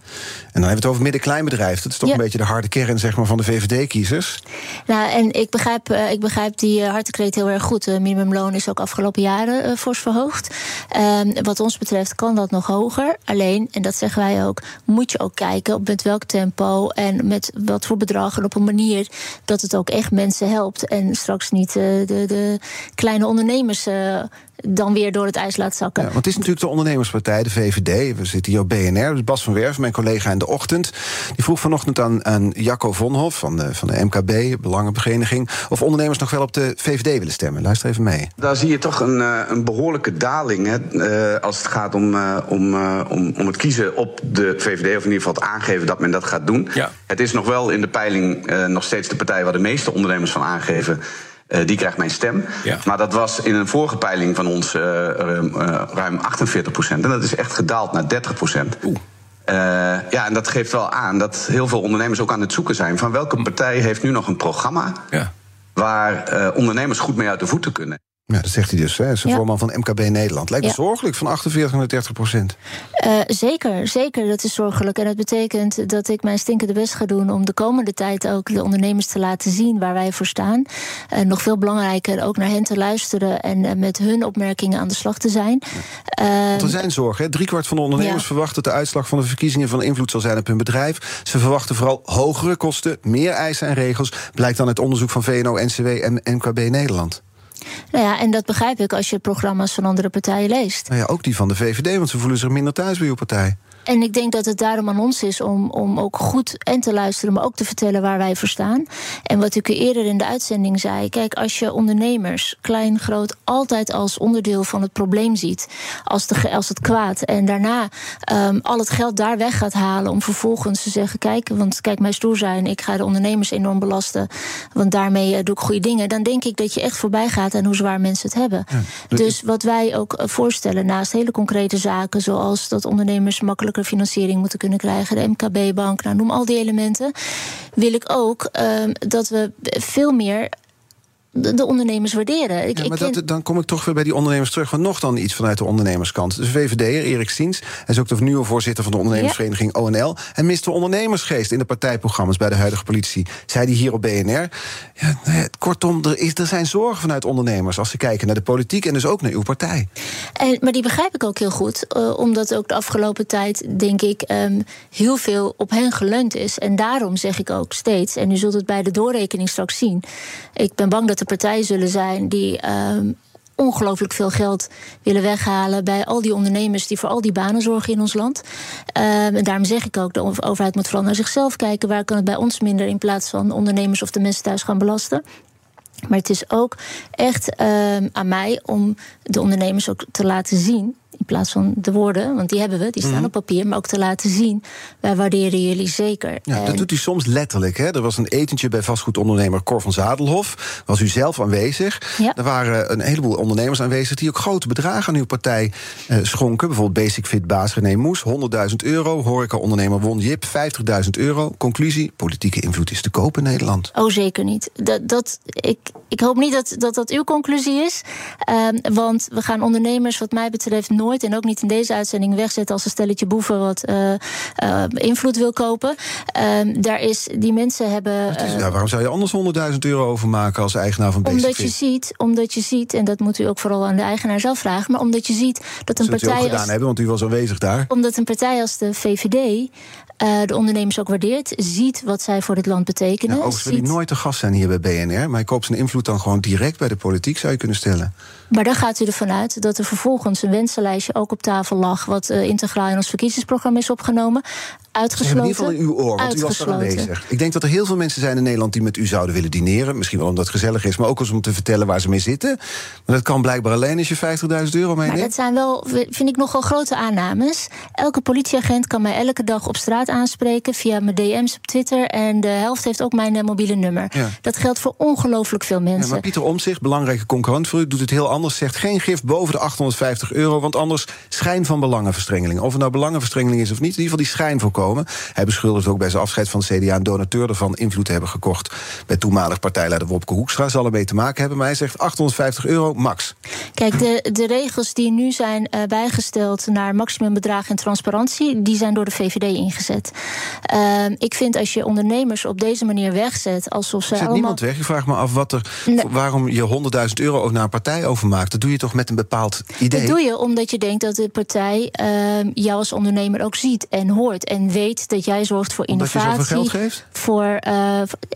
dan hebben we het over midden-kleinbedrijf. Dat is toch een beetje de harde kern zeg maar, van de VVD-kiezers. Nou, en ik begrijp, ik begrijp die uh, hartekreet heel erg goed. Het minimumloon is ook afgelopen jaren eh, fors verhoogd. Ehm, wat ons betreft kan dat nog hoger. Alleen, en dat zeggen wij ook, moet je ook kijken op met welk tempo en met wat voor bedragen op een manier dat het ook echt mensen helpt. En straks niet eh, de, de kleine ondernemers eh, dan weer door het ijs laat zakken. Ja, want het is natuurlijk de ondernemerspartij, de VVD. We zitten hier op BNR. Dus Bas van Werf, mijn collega in de ochtend. Die vroeg vanochtend aan, aan Jacco Vonhof van de, van de MKB, Belangenvereniging... of ondernemers nog wel op de VVD willen stemmen. Luister even mee. Daar zie je toch een, eh, een behoorlijke daling hè, eh, als het gaat om, eh, om, eh, om, om het kiezen op de VVD, of in ieder geval het aangeven dat men dat gaat doen. Ja. Het is nog wel in de peiling eh, nog steeds de partij waar de meeste ondernemers van aangeven. Eh, die krijgt mijn stem. Ja. Maar dat was in een vorige peiling van ons eh, ruim, eh, ruim 48 procent. En dat is echt gedaald naar 30 procent. ja, en dat geeft wel aan dat heel veel ondernemers ook aan het zoeken zijn... van welke partij heeft nu nog een programma... Ja. waar eh, ondernemers goed mee uit de voeten kunnen. Ja, dat zegt hij dus. Hè. Hij is Ja. voorman van MKB Nederland. Lijkt me Ja. zorgelijk, van 48 naar 30 procent. Eh, zeker, zeker. Dat is zorgelijk. En dat betekent dat ik mijn stinkende best ga doen om de komende tijd ook de ondernemers te laten zien waar wij voor staan. En nog veel belangrijker, ook naar hen te luisteren en eh, met hun opmerkingen aan de slag te zijn. Eh, Want er zijn zorgen. Driekwart van de ondernemers Ja. verwacht dat de uitslag van de verkiezingen van invloed zal zijn op hun bedrijf. Ze verwachten vooral hogere kosten, meer eisen en regels. Blijkt dan uit onderzoek van VNO-NCW en MKB Nederland. Nou ja, en dat begrijp ik als je programma's van andere partijen leest. Nou ja, ook die van de VVD, want ze voelen zich minder thuis bij uw partij. En ik denk dat het daarom aan ons is om, om ook goed en te luisteren, maar ook te vertellen waar wij voor staan. En wat ik u eerder in de uitzending zei: kijk, als je ondernemers, klein, groot, altijd als onderdeel van het probleem ziet, als, de, als het kwaad, en daarna ehm, al het geld daar weg gaat halen om vervolgens te zeggen: kijk, want kijk, mij stoer zijn, ik ga de ondernemers enorm belasten, want daarmee eh, doe ik goede dingen. Dan denk ik dat je echt voorbij gaat aan hoe zwaar mensen het hebben. Dus wat wij ook eh, voorstellen, naast hele concrete zaken, zoals dat ondernemers financiering moeten kunnen krijgen, de MKB-bank, nou, noem al die elementen, wil ik ook ehm, dat we veel meer de, de ondernemers waarderen. Ik, Ja, ik maar ken- dat, dan kom ik toch weer bij die ondernemers terug. Want nog dan iets vanuit de ondernemerskant. De VVD'er Erik Siens, hij is ook de nieuwe voorzitter van de ondernemersvereniging ONL. En mist de ondernemersgeest in de partijprogramma's bij de huidige politici. Zei hij hier op BNR. Ja, nou ja, kortom, er, is, er zijn zorgen vanuit ondernemers als ze kijken naar de politiek en dus ook naar uw partij. En, maar die begrijp ik ook heel goed, eh, omdat ook de afgelopen tijd, denk ik, ehm, heel veel op hen geleund is. En daarom zeg ik ook steeds, en u zult het bij de doorrekening straks zien. Ik ben bang dat er partijen zullen zijn die. ehm, Ongelooflijk veel geld willen weghalen bij al die ondernemers die voor al die banen zorgen in ons land. Ehm, en daarom zeg ik ook: de overheid moet vooral naar zichzelf kijken. Waar kan het bij ons minder in plaats van ondernemers of de mensen thuis gaan belasten? Maar het is ook echt ehm, aan mij om de ondernemers ook te laten zien. In plaats van de woorden, want die hebben we, die staan Mhm. op papier. Maar ook te laten zien, wij waarderen jullie zeker. Ja, En- dat doet u soms letterlijk. Hè? Er was een etentje bij vastgoedondernemer Cor van Zadelhof. Was u zelf aanwezig. Ja. Er waren een heleboel ondernemers aanwezig... die ook grote bedragen aan uw partij eh, schonken. Bijvoorbeeld Basic Fit baas René Moes, 100.000 euro. Horeca-ondernemer Won Jip, 50.000 euro. Conclusie, politieke invloed is te koop in Nederland. Oh, zeker niet. Dat, dat, ik, ik hoop niet dat, dat dat uw conclusie is. Ehm, want we gaan ondernemers, wat mij betreft, nooit en ook niet in deze uitzending wegzetten als een stelletje boeven wat eh, eh, invloed wil kopen. Ehm, daar is, die mensen hebben. Is- eh, waarom zou je anders 100.000 euro overmaken als eigenaar van Basic omdat je ziet, omdat je ziet, en dat moet u ook vooral aan de eigenaar zelf vragen, maar omdat je ziet dat een ook partij gedaan als, hebben, want u was aanwezig daar. omdat een partij als de VVD eh, de ondernemers ook waardeert, ziet wat zij voor dit land betekenen. Ja, overigens wil ziet- nooit te gast zijn hier bij BNR... maar hij koopt zijn invloed dan gewoon direct bij de politiek, zou je kunnen stellen. Maar daar gaat u ervan uit dat er vervolgens een wensenlijstje ook op tafel lag, wat eh, integraal in ons verkiezingsprogramma is opgenomen. Hebben in Uitgesloten. ieder geval in uw oor, want u was daar Uitgesloten. aanwezig. Ik denk dat er heel veel mensen zijn in Nederland die met u zouden willen dineren. Misschien wel omdat het gezellig is, maar ook eens om te vertellen waar ze mee zitten. Maar dat kan blijkbaar alleen als je 50.000 euro Maar meeneemt. dat zijn wel, vind ik, nogal grote aannames. Elke politieagent kan mij elke dag op straat aanspreken via mijn DM's op Twitter. En de helft heeft ook mijn eh, mobiele nummer. Ja. Dat geldt voor ongelooflijk veel Ja, mensen. maar Pieter Omtzigt, belangrijke concurrent voor u, doet het heel anders. Zegt geen gift boven de 850 euro, want anders schijn van belangenverstrengeling. Of het nou belangenverstrengeling is of niet, in ieder geval die schijn voorkomen. Hij beschuldigt ook bij zijn afscheid van het CDA een donateur ervan invloed te hebben gekocht. Bij toenmalig partijleider Wopke Hoekstra zal ermee te maken hebben. Maar hij zegt 850 euro max. Kijk, de, de regels die nu zijn eh, bijgesteld naar maximumbedrag en transparantie, die zijn door de VVD ingezet. Ehm, ik vind als je ondernemers op deze manier wegzet, alsof ze allemaal. niemand weg. Ik vraag me af wat er, Nee. waarom je 100.000 euro ook naar een partij overmaakt. Dat doe je toch met een bepaald idee? Dat doe je omdat je denkt dat de partij ehm, jou als ondernemer ook ziet en hoort. En weet dat jij zorgt voor Omdat je innovatie. zoveel geld geeft? Voor, eh,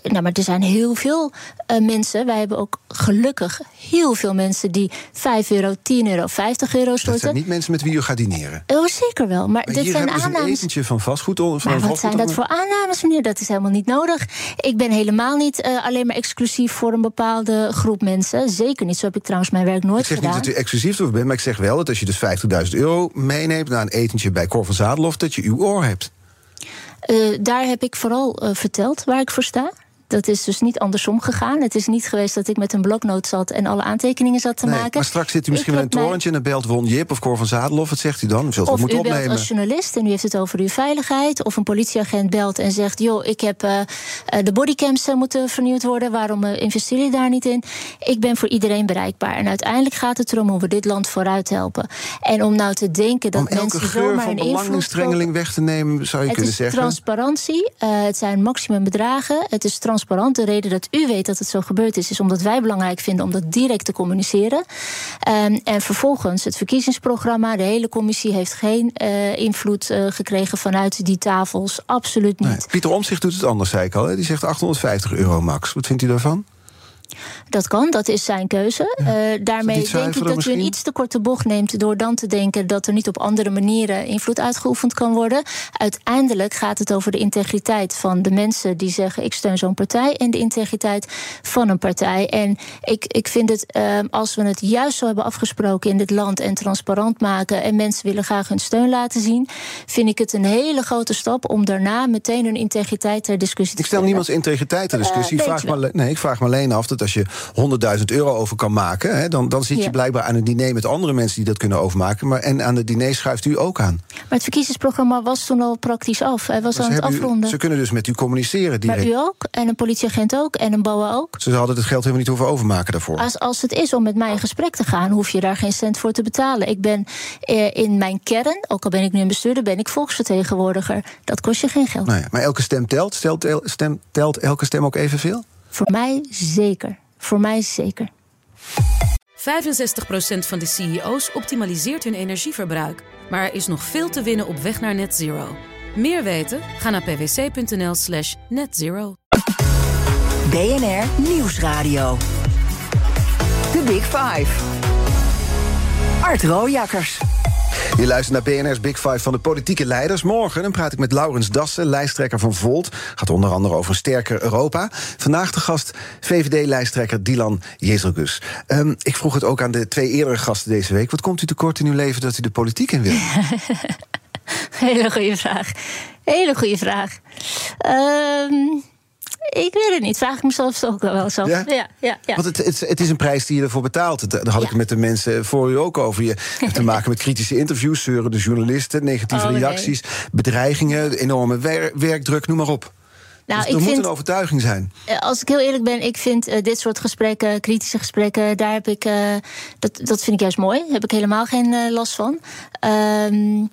nou, maar er zijn heel veel eh, mensen. Wij hebben ook gelukkig heel veel mensen die 5 euro, 10 euro, 50 euro Dat storten. zijn niet mensen met wie u gaat dineren. Oh, zeker wel. Maar, Maar dit hier zijn hebben ze een aannames. etentje van vastgoed. Van Maar wat zijn dat voor aannames, meneer? Dat is helemaal niet nodig. Ik ben helemaal niet eh, alleen maar exclusief voor een bepaalde groep mensen. Zeker niet. Zo heb ik trouwens mijn werk nooit Ik zeg gedaan. niet dat u exclusief over bent, maar ik zeg wel dat als je dus 50.000 euro meeneemt naar een etentje bij Cor van Zadelhof, dat je uw oor hebt. Eh, daar heb ik vooral eh, verteld waar ik voor sta. Dat is dus niet andersom gegaan. Het is niet geweest dat ik met een bloknoot zat en alle aantekeningen zat te Nee, maken. maar straks zit u misschien wel in een torentje... en dan belt Won Jip of Cor van Zadelhoff. Wat zegt u dan? U zult het Of moeten u belt opnemen. als journalist en u heeft het over uw veiligheid. Of een politieagent belt en zegt: Joh, ik heb eh, eh, de bodycams eh, moeten vernieuwd worden. Waarom eh, investeer je daar niet in? Ik ben voor iedereen bereikbaar. En uiteindelijk gaat het erom hoe we dit land vooruit helpen. En om nou te denken dat elke mensen geur zomaar van een belangenstrengeling weg te nemen... zou je het kunnen is zeggen. transparantie. eh, het zijn maximumbedragen. Het is De reden dat u weet dat het zo gebeurd is, is omdat wij belangrijk vinden om dat direct te communiceren. Ehm, en vervolgens het verkiezingsprogramma. De hele commissie heeft geen eh, invloed eh, gekregen vanuit die tafels. Absoluut niet. Pieter Omtzigt doet het anders, zei ik al. Hè? Die zegt 850 euro max. Wat vindt u daarvan? Dat kan, dat is zijn keuze. Eh, daarmee denk ik dat u een misschien? iets te korte bocht neemt door dan te denken dat er niet op andere manieren invloed uitgeoefend kan worden. Uiteindelijk gaat het over de integriteit van de mensen die zeggen ik steun zo'n partij en de integriteit van een partij. En ik, ik vind het, eh, als we het juist zo hebben afgesproken in dit land en transparant maken en mensen willen graag hun steun laten zien, vind ik het een hele grote stap om daarna meteen hun integriteit ter discussie te Ik stel stellen. niemands integriteit ter discussie. Eh, ik, weet vraag alleen- nee, ik vraag me alleen af dat als je 100.000 euro over kan maken... Hè, dan, dan zit je Ja. blijkbaar aan een diner met andere mensen die dat kunnen overmaken. Maar, en aan het diner schuift u ook aan. Maar het verkiezingsprogramma was toen al praktisch af. Hij was Maar aan het u- afronden. ze kunnen dus met u communiceren direct. Maar u ook, en een politieagent ook, en een BOA ook. Ze hadden het geld helemaal niet hoeven overmaken daarvoor. Als, als het is om met mij in gesprek te gaan, hoef je daar geen cent voor te betalen. Ik ben eh, in mijn kern, ook al ben ik nu een bestuurder, ben ik volksvertegenwoordiger. Dat kost je geen geld. Nou ja, maar elke stem telt. Stelt, el- stem, telt elke stem ook evenveel? Voor mij zeker. Voor mij zeker. 65% van de CEO's optimaliseert hun energieverbruik. Maar er is nog veel te winnen op weg naar net zero. Meer weten? Ga naar pwc.nl slash netzero. BNR Nieuwsradio. The Big Five. Art Rojakkers. Je luistert naar BNR's Big Five van de politieke leiders. Morgen dan praat ik met Laurens Dassen, lijsttrekker van Volt. Gaat onder andere over een sterker Europa. Vandaag de gast VVD-lijsttrekker Dylan Jezelgus. Ehm, ik vroeg het ook aan de twee eerdere gasten deze week. Wat komt u tekort in uw leven dat u de politiek in wil? Hele goede vraag. Hele goede vraag. Ehm, ik weet het niet. Vraag ik mezelf ook wel af. Ja? Ja, ja, ja. Want het, het, het is een prijs die je ervoor betaalt. Daar had ik het met de mensen voor u ook over. Je hebt te maken met kritische interviews, zeurende journalisten, negatieve Oh, nee. reacties, bedreigingen, enorme wer- werkdruk, noem maar op. Nou, dus ik er moet vind- een overtuiging zijn. Eh, Als ik heel eerlijk ben, ik vind eh, dit soort gesprekken, kritische gesprekken, daar heb ik, eh, dat, dat vind ik juist mooi. Daar heb ik helemaal geen last van. Ehm,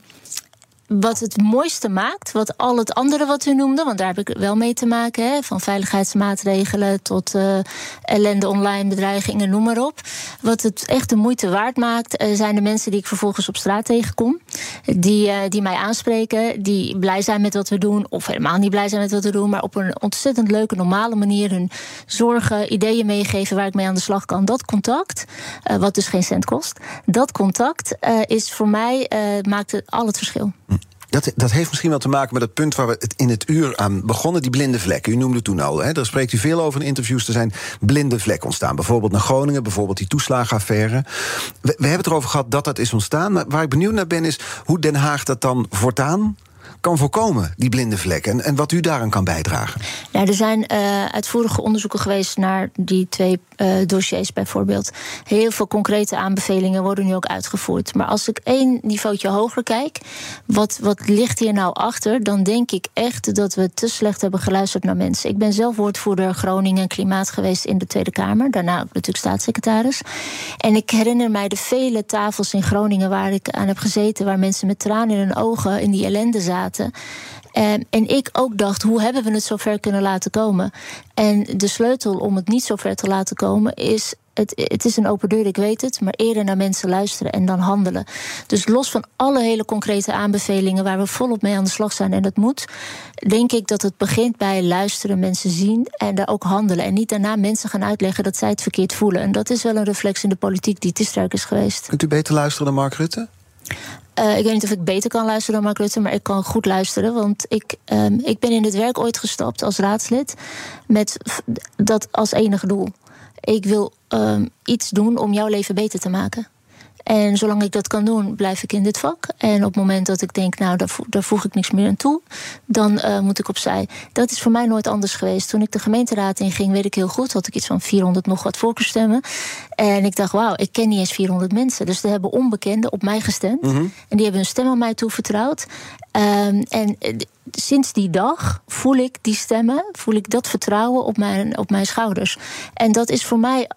wat het mooiste maakt, wat al het andere wat u noemde, want daar heb ik wel mee te maken, hè, van veiligheidsmaatregelen tot eh, ellende online, bedreigingen, noem maar op. Wat het echt de moeite waard maakt, eh, zijn de mensen die ik vervolgens op straat tegenkom. Die, eh, die mij aanspreken, die blij zijn met wat we doen, of helemaal niet blij zijn met wat we doen, maar op een ontzettend leuke, normale manier hun zorgen, ideeën meegeven waar ik mee aan de slag kan. Dat contact, eh, wat dus geen cent kost, dat contact eh, is voor mij, maakt al het verschil. Dat, dat heeft misschien wel te maken met het punt waar we het in het uur aan begonnen, die blinde vlekken. U noemde toen al, hè, daar spreekt u veel over in interviews. Er zijn blinde vlekken ontstaan. Bijvoorbeeld naar Groningen, bijvoorbeeld die toeslagenaffaire. We, we hebben het erover gehad dat dat is ontstaan. Maar waar ik benieuwd naar ben, is hoe Den Haag dat dan voortaan kan voorkomen, die blinde vlekken. En, wat u daaraan kan bijdragen. Nou, er zijn eh, uitvoerige onderzoeken geweest naar die twee eh, dossiers bijvoorbeeld. Heel veel concrete aanbevelingen worden nu ook uitgevoerd. Maar als ik één niveautje hoger kijk, wat, wat ligt hier nou achter? Dan denk ik echt dat we te slecht hebben geluisterd naar mensen. Ik ben zelf woordvoerder Groningen en Klimaat geweest in de Tweede Kamer. Daarna ook natuurlijk staatssecretaris. En ik herinner mij de vele tafels in Groningen waar ik aan heb gezeten, waar mensen met tranen in hun ogen in die ellende zaten. Ehm, en ik ook dacht, hoe hebben we het zover kunnen laten komen? En de sleutel om het niet zover te laten komen is. Het, het is een open deur, ik weet het, maar eerder naar mensen luisteren en dan handelen. Dus los van alle hele concrete aanbevelingen waar we volop mee aan de slag zijn en dat moet, denk ik dat het begint bij luisteren, mensen zien en daar ook handelen. En niet daarna mensen gaan uitleggen dat zij het verkeerd voelen. En dat is wel een reflex in de politiek die te sterk is geweest. Kunt u beter luisteren dan Mark Rutte? Eh, ik weet niet of ik beter kan luisteren dan Mark Rutte, maar ik kan goed luisteren. Want ik, ehm, ik ben in het werk ooit gestapt als raadslid met dat als enige doel. Ik wil ehm, iets doen om jouw leven beter te maken. En zolang ik dat kan doen, blijf ik in dit vak. En op het moment dat ik denk, nou, daar, daar voeg ik niks meer aan toe, dan uh, moet ik opzij. Dat is voor mij nooit anders geweest. Toen ik de gemeenteraad inging, weet ik heel goed, had ik iets van 400 nog wat voorkeurstemmen. En ik dacht, wauw, ik ken niet eens 400 mensen. Dus er hebben onbekenden op mij gestemd. Mm -hmm. En die hebben hun stem aan mij toevertrouwd. Um, en sinds die dag voel ik die stemmen, voel ik dat vertrouwen op mijn, op mijn schouders. En dat is voor mij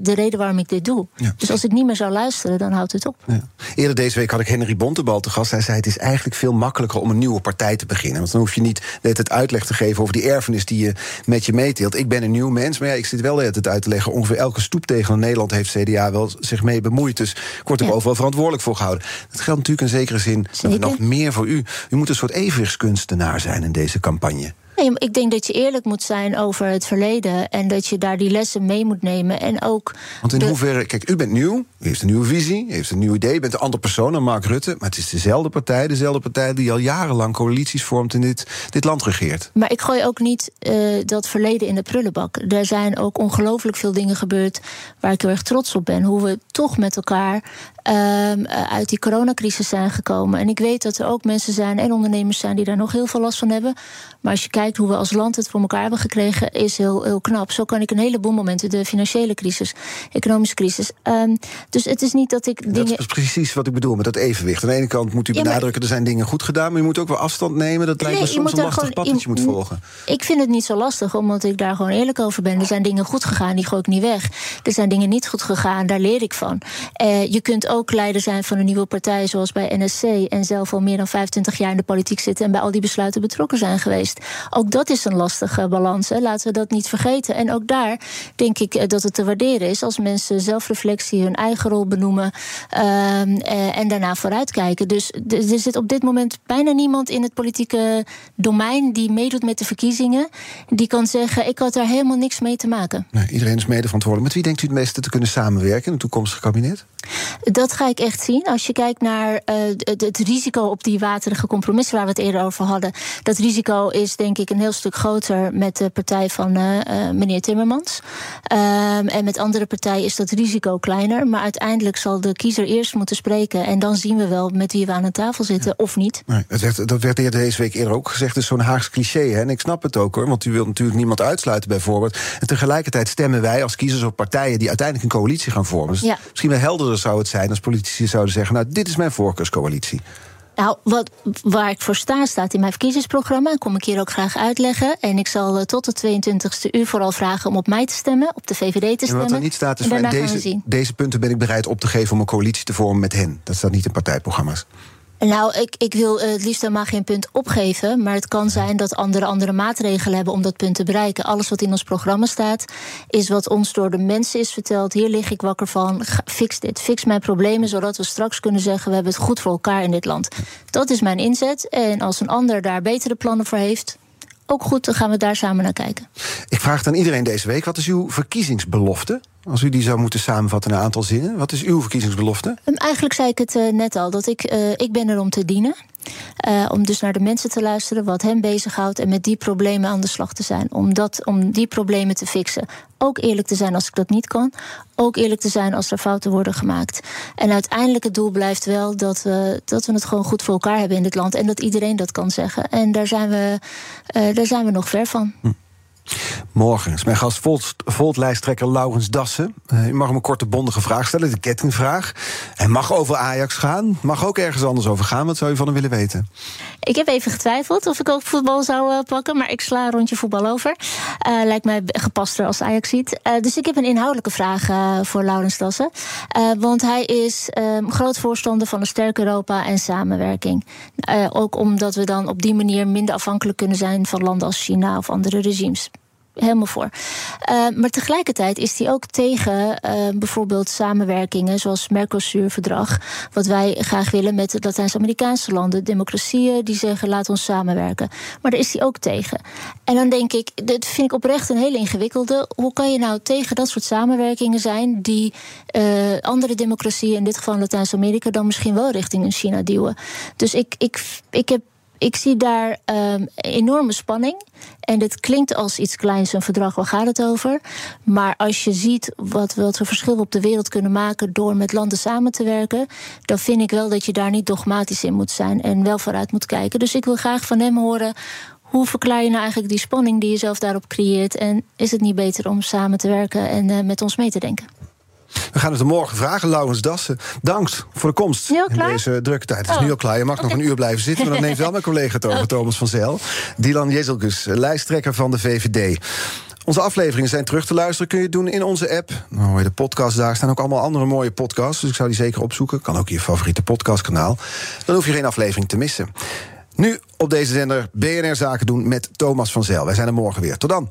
de reden waarom ik dit doe. Ja. Dus als ik niet meer zou luisteren, dan houdt het op. Ja. Eerder deze week had ik Henry Bontebal te gast. Hij zei: Het is eigenlijk veel makkelijker om een nieuwe partij te beginnen. Want dan hoef je niet het uitleg te geven over die erfenis die je met je meeteelt. Ik ben een nieuw mens, maar ja, ik zit wel het uit te leggen. Ongeveer elke stoeptegel in Nederland heeft CDA wel zich mee bemoeid. Dus ik word er ja. overal verantwoordelijk voor gehouden. Dat geldt natuurlijk in zekere zin nog meer voor u. U moet een soort evenwichtskunstenaar zijn in deze campagne. Nee, ik denk dat je eerlijk moet zijn over het verleden en dat je daar die lessen mee moet nemen. En ook. Want in hoeverre, kijk, u bent nieuw, u heeft een nieuwe visie, u heeft een nieuw idee, u bent een andere persoon dan Mark Rutte. Maar het is dezelfde partij, dezelfde partij die al jarenlang coalities vormt en dit, dit land regeert. Maar ik gooi ook niet uh, dat verleden in de prullenbak. Er zijn ook ongelooflijk veel dingen gebeurd waar ik heel erg trots op ben. Hoe we toch met elkaar um, uit die coronacrisis zijn gekomen. En ik weet dat er ook mensen zijn en ondernemers zijn die daar nog heel veel last van hebben. Maar als je kijkt hoe we als land het voor elkaar hebben gekregen, is heel, heel knap. Zo kan ik een heleboel momenten, de financiële crisis, economische crisis. Um, dus het is niet dat ik. Dat dingen... is precies wat ik bedoel met dat evenwicht. Aan de ene kant moet u ja, benadrukken, er zijn dingen goed gedaan, maar je moet ook wel afstand nemen. Dat lijkt nee, me soms een lastig gewoon, pad dat je moet volgen. Ik vind het niet zo lastig, omdat ik daar gewoon eerlijk over ben. Er zijn dingen goed gegaan, die gooi ik niet weg. Er zijn dingen niet goed gegaan, daar leer ik van. Uh, je kunt ook leider zijn van een nieuwe partij, zoals bij NSC, en zelf al meer dan 25 jaar in de politiek zitten en bij al die besluiten betrokken zijn geweest. Ook dat is een lastige balans. Hè. Laten we dat niet vergeten. En ook daar denk ik dat het te waarderen is als mensen zelfreflectie, hun eigen rol benoemen um, en daarna vooruitkijken. Dus er zit op dit moment bijna niemand in het politieke domein die meedoet met de verkiezingen, die kan zeggen: ik had daar helemaal niks mee te maken. Nee, iedereen is mede verantwoordelijk. Met wie denkt u het meeste te kunnen samenwerken in het toekomstige kabinet? Dat ga ik echt zien. Als je kijkt naar uh, het, het, risico op die waterige compromissen waar we het eerder over hadden. Dat risico is denk ik een heel stuk groter met de partij van uh, uh, meneer Timmermans. Um, en met andere partijen is dat risico kleiner. Maar uiteindelijk zal de kiezer eerst moeten spreken. En dan zien we wel met wie we aan de tafel zitten ja. of niet. Nee, dat, werd, dat werd deze week eerder ook gezegd. Het is zo'n Haags cliché. Hè? En ik snap het ook hoor. Want u wilt natuurlijk niemand uitsluiten bijvoorbeeld. En tegelijkertijd stemmen wij als kiezers op partijen die uiteindelijk een coalitie gaan vormen. Dus ja. misschien wel helderder zou het zijn als politici zouden zeggen: Nou, dit is mijn voorkeurscoalitie. Nou, wat, waar ik voor sta, staat in mijn verkiezingsprogramma. Kom ik hier ook graag uitleggen. En ik zal uh, tot de 22e uur vooral vragen om op mij te stemmen, op de VVD te stemmen. En wat er niet staat, is van deze, deze punten ben ik bereid op te geven om een coalitie te vormen met hen. Dat staat niet in partijprogramma's. Nou, ik, ik wil het liefst helemaal geen punt opgeven. Maar het kan zijn dat anderen andere maatregelen hebben om dat punt te bereiken. Alles wat in ons programma staat, is wat ons door de mensen is verteld. Hier lig ik wakker van. Fix dit. Fix mijn problemen, zodat we straks kunnen zeggen: we hebben het goed voor elkaar in dit land. Dat is mijn inzet. En als een ander daar betere plannen voor heeft. Ook goed, dan gaan we daar samen naar kijken. Ik vraag aan iedereen deze week: wat is uw verkiezingsbelofte? Als u die zou moeten samenvatten in een aantal zinnen, wat is uw verkiezingsbelofte? Eigenlijk zei ik het uh, net al, dat ik, uh, ik ben er om te dienen. Uh, om dus naar de mensen te luisteren, wat hen bezighoudt en met die problemen aan de slag te zijn. Om, dat, om die problemen te fixen. Ook eerlijk te zijn als ik dat niet kan. Ook eerlijk te zijn als er fouten worden gemaakt. En uiteindelijk het doel blijft wel dat we, dat we het gewoon goed voor elkaar hebben in dit land. En dat iedereen dat kan zeggen. En daar zijn we, uh, daar zijn we nog ver van. Hm. Morgen mijn gast Volt-lijsttrekker Laurens Dassen. Uh, u mag hem een korte bondige vraag stellen, de kettingvraag. Hij mag over Ajax gaan, mag ook ergens anders over gaan. Wat zou u van hem willen weten? Ik heb even getwijfeld of ik ook voetbal zou uh, pakken, maar ik sla een rondje voetbal over. Uh, lijkt mij gepaster als Ajax ziet. dus ik heb een inhoudelijke vraag voor Laurens Dassen. want hij is ehm, groot voorstander van een sterk Europa en samenwerking. ook omdat we dan op die manier minder afhankelijk kunnen zijn van landen als China of andere regimes helemaal voor. Uh, maar tegelijkertijd is hij ook tegen uh, bijvoorbeeld samenwerkingen zoals Mercosur-verdrag, wat wij graag willen met de Latijns-Amerikaanse landen, democratieën die zeggen laat ons samenwerken. Maar daar is hij ook tegen. En dan denk ik, dat vind ik oprecht een hele ingewikkelde. Hoe kan je nou tegen dat soort samenwerkingen zijn die uh, andere democratieën, in dit geval Latijns-Amerika, dan misschien wel richting een China duwen? Dus ik, ik, ik heb Ik zie daar um, enorme spanning. En dit klinkt als iets kleins, een verdrag, waar gaat het over? Maar als je ziet wat, we verschil op de wereld kunnen maken door met landen samen te werken, dan vind ik wel dat je daar niet dogmatisch in moet zijn en wel vooruit moet kijken. Dus ik wil graag van hem horen. Hoe verklaar je nou eigenlijk die spanning die je zelf daarop creëert? En is het niet beter om samen te werken en uh, met ons mee te denken? We gaan het er morgen vragen. Laurens Dassen, dank voor de komst in deze drukke tijd. Het is oh. nu al klaar. Je mag okay. nog een uur blijven zitten, maar dan neemt wel mijn collega het over, Thomas van Zel. Dylan Jezelgus, lijsttrekker van de VVD. Onze afleveringen zijn terug te luisteren. Kun je doen in onze app. Dan hoor je de podcast daar. staan ook allemaal andere mooie podcasts. Dus ik zou die zeker opzoeken. Kan ook je favoriete podcastkanaal. Dan hoef je geen aflevering te missen. Nu op deze zender BNR Zaken doen met Thomas van Zel. Wij zijn er morgen weer. Tot dan.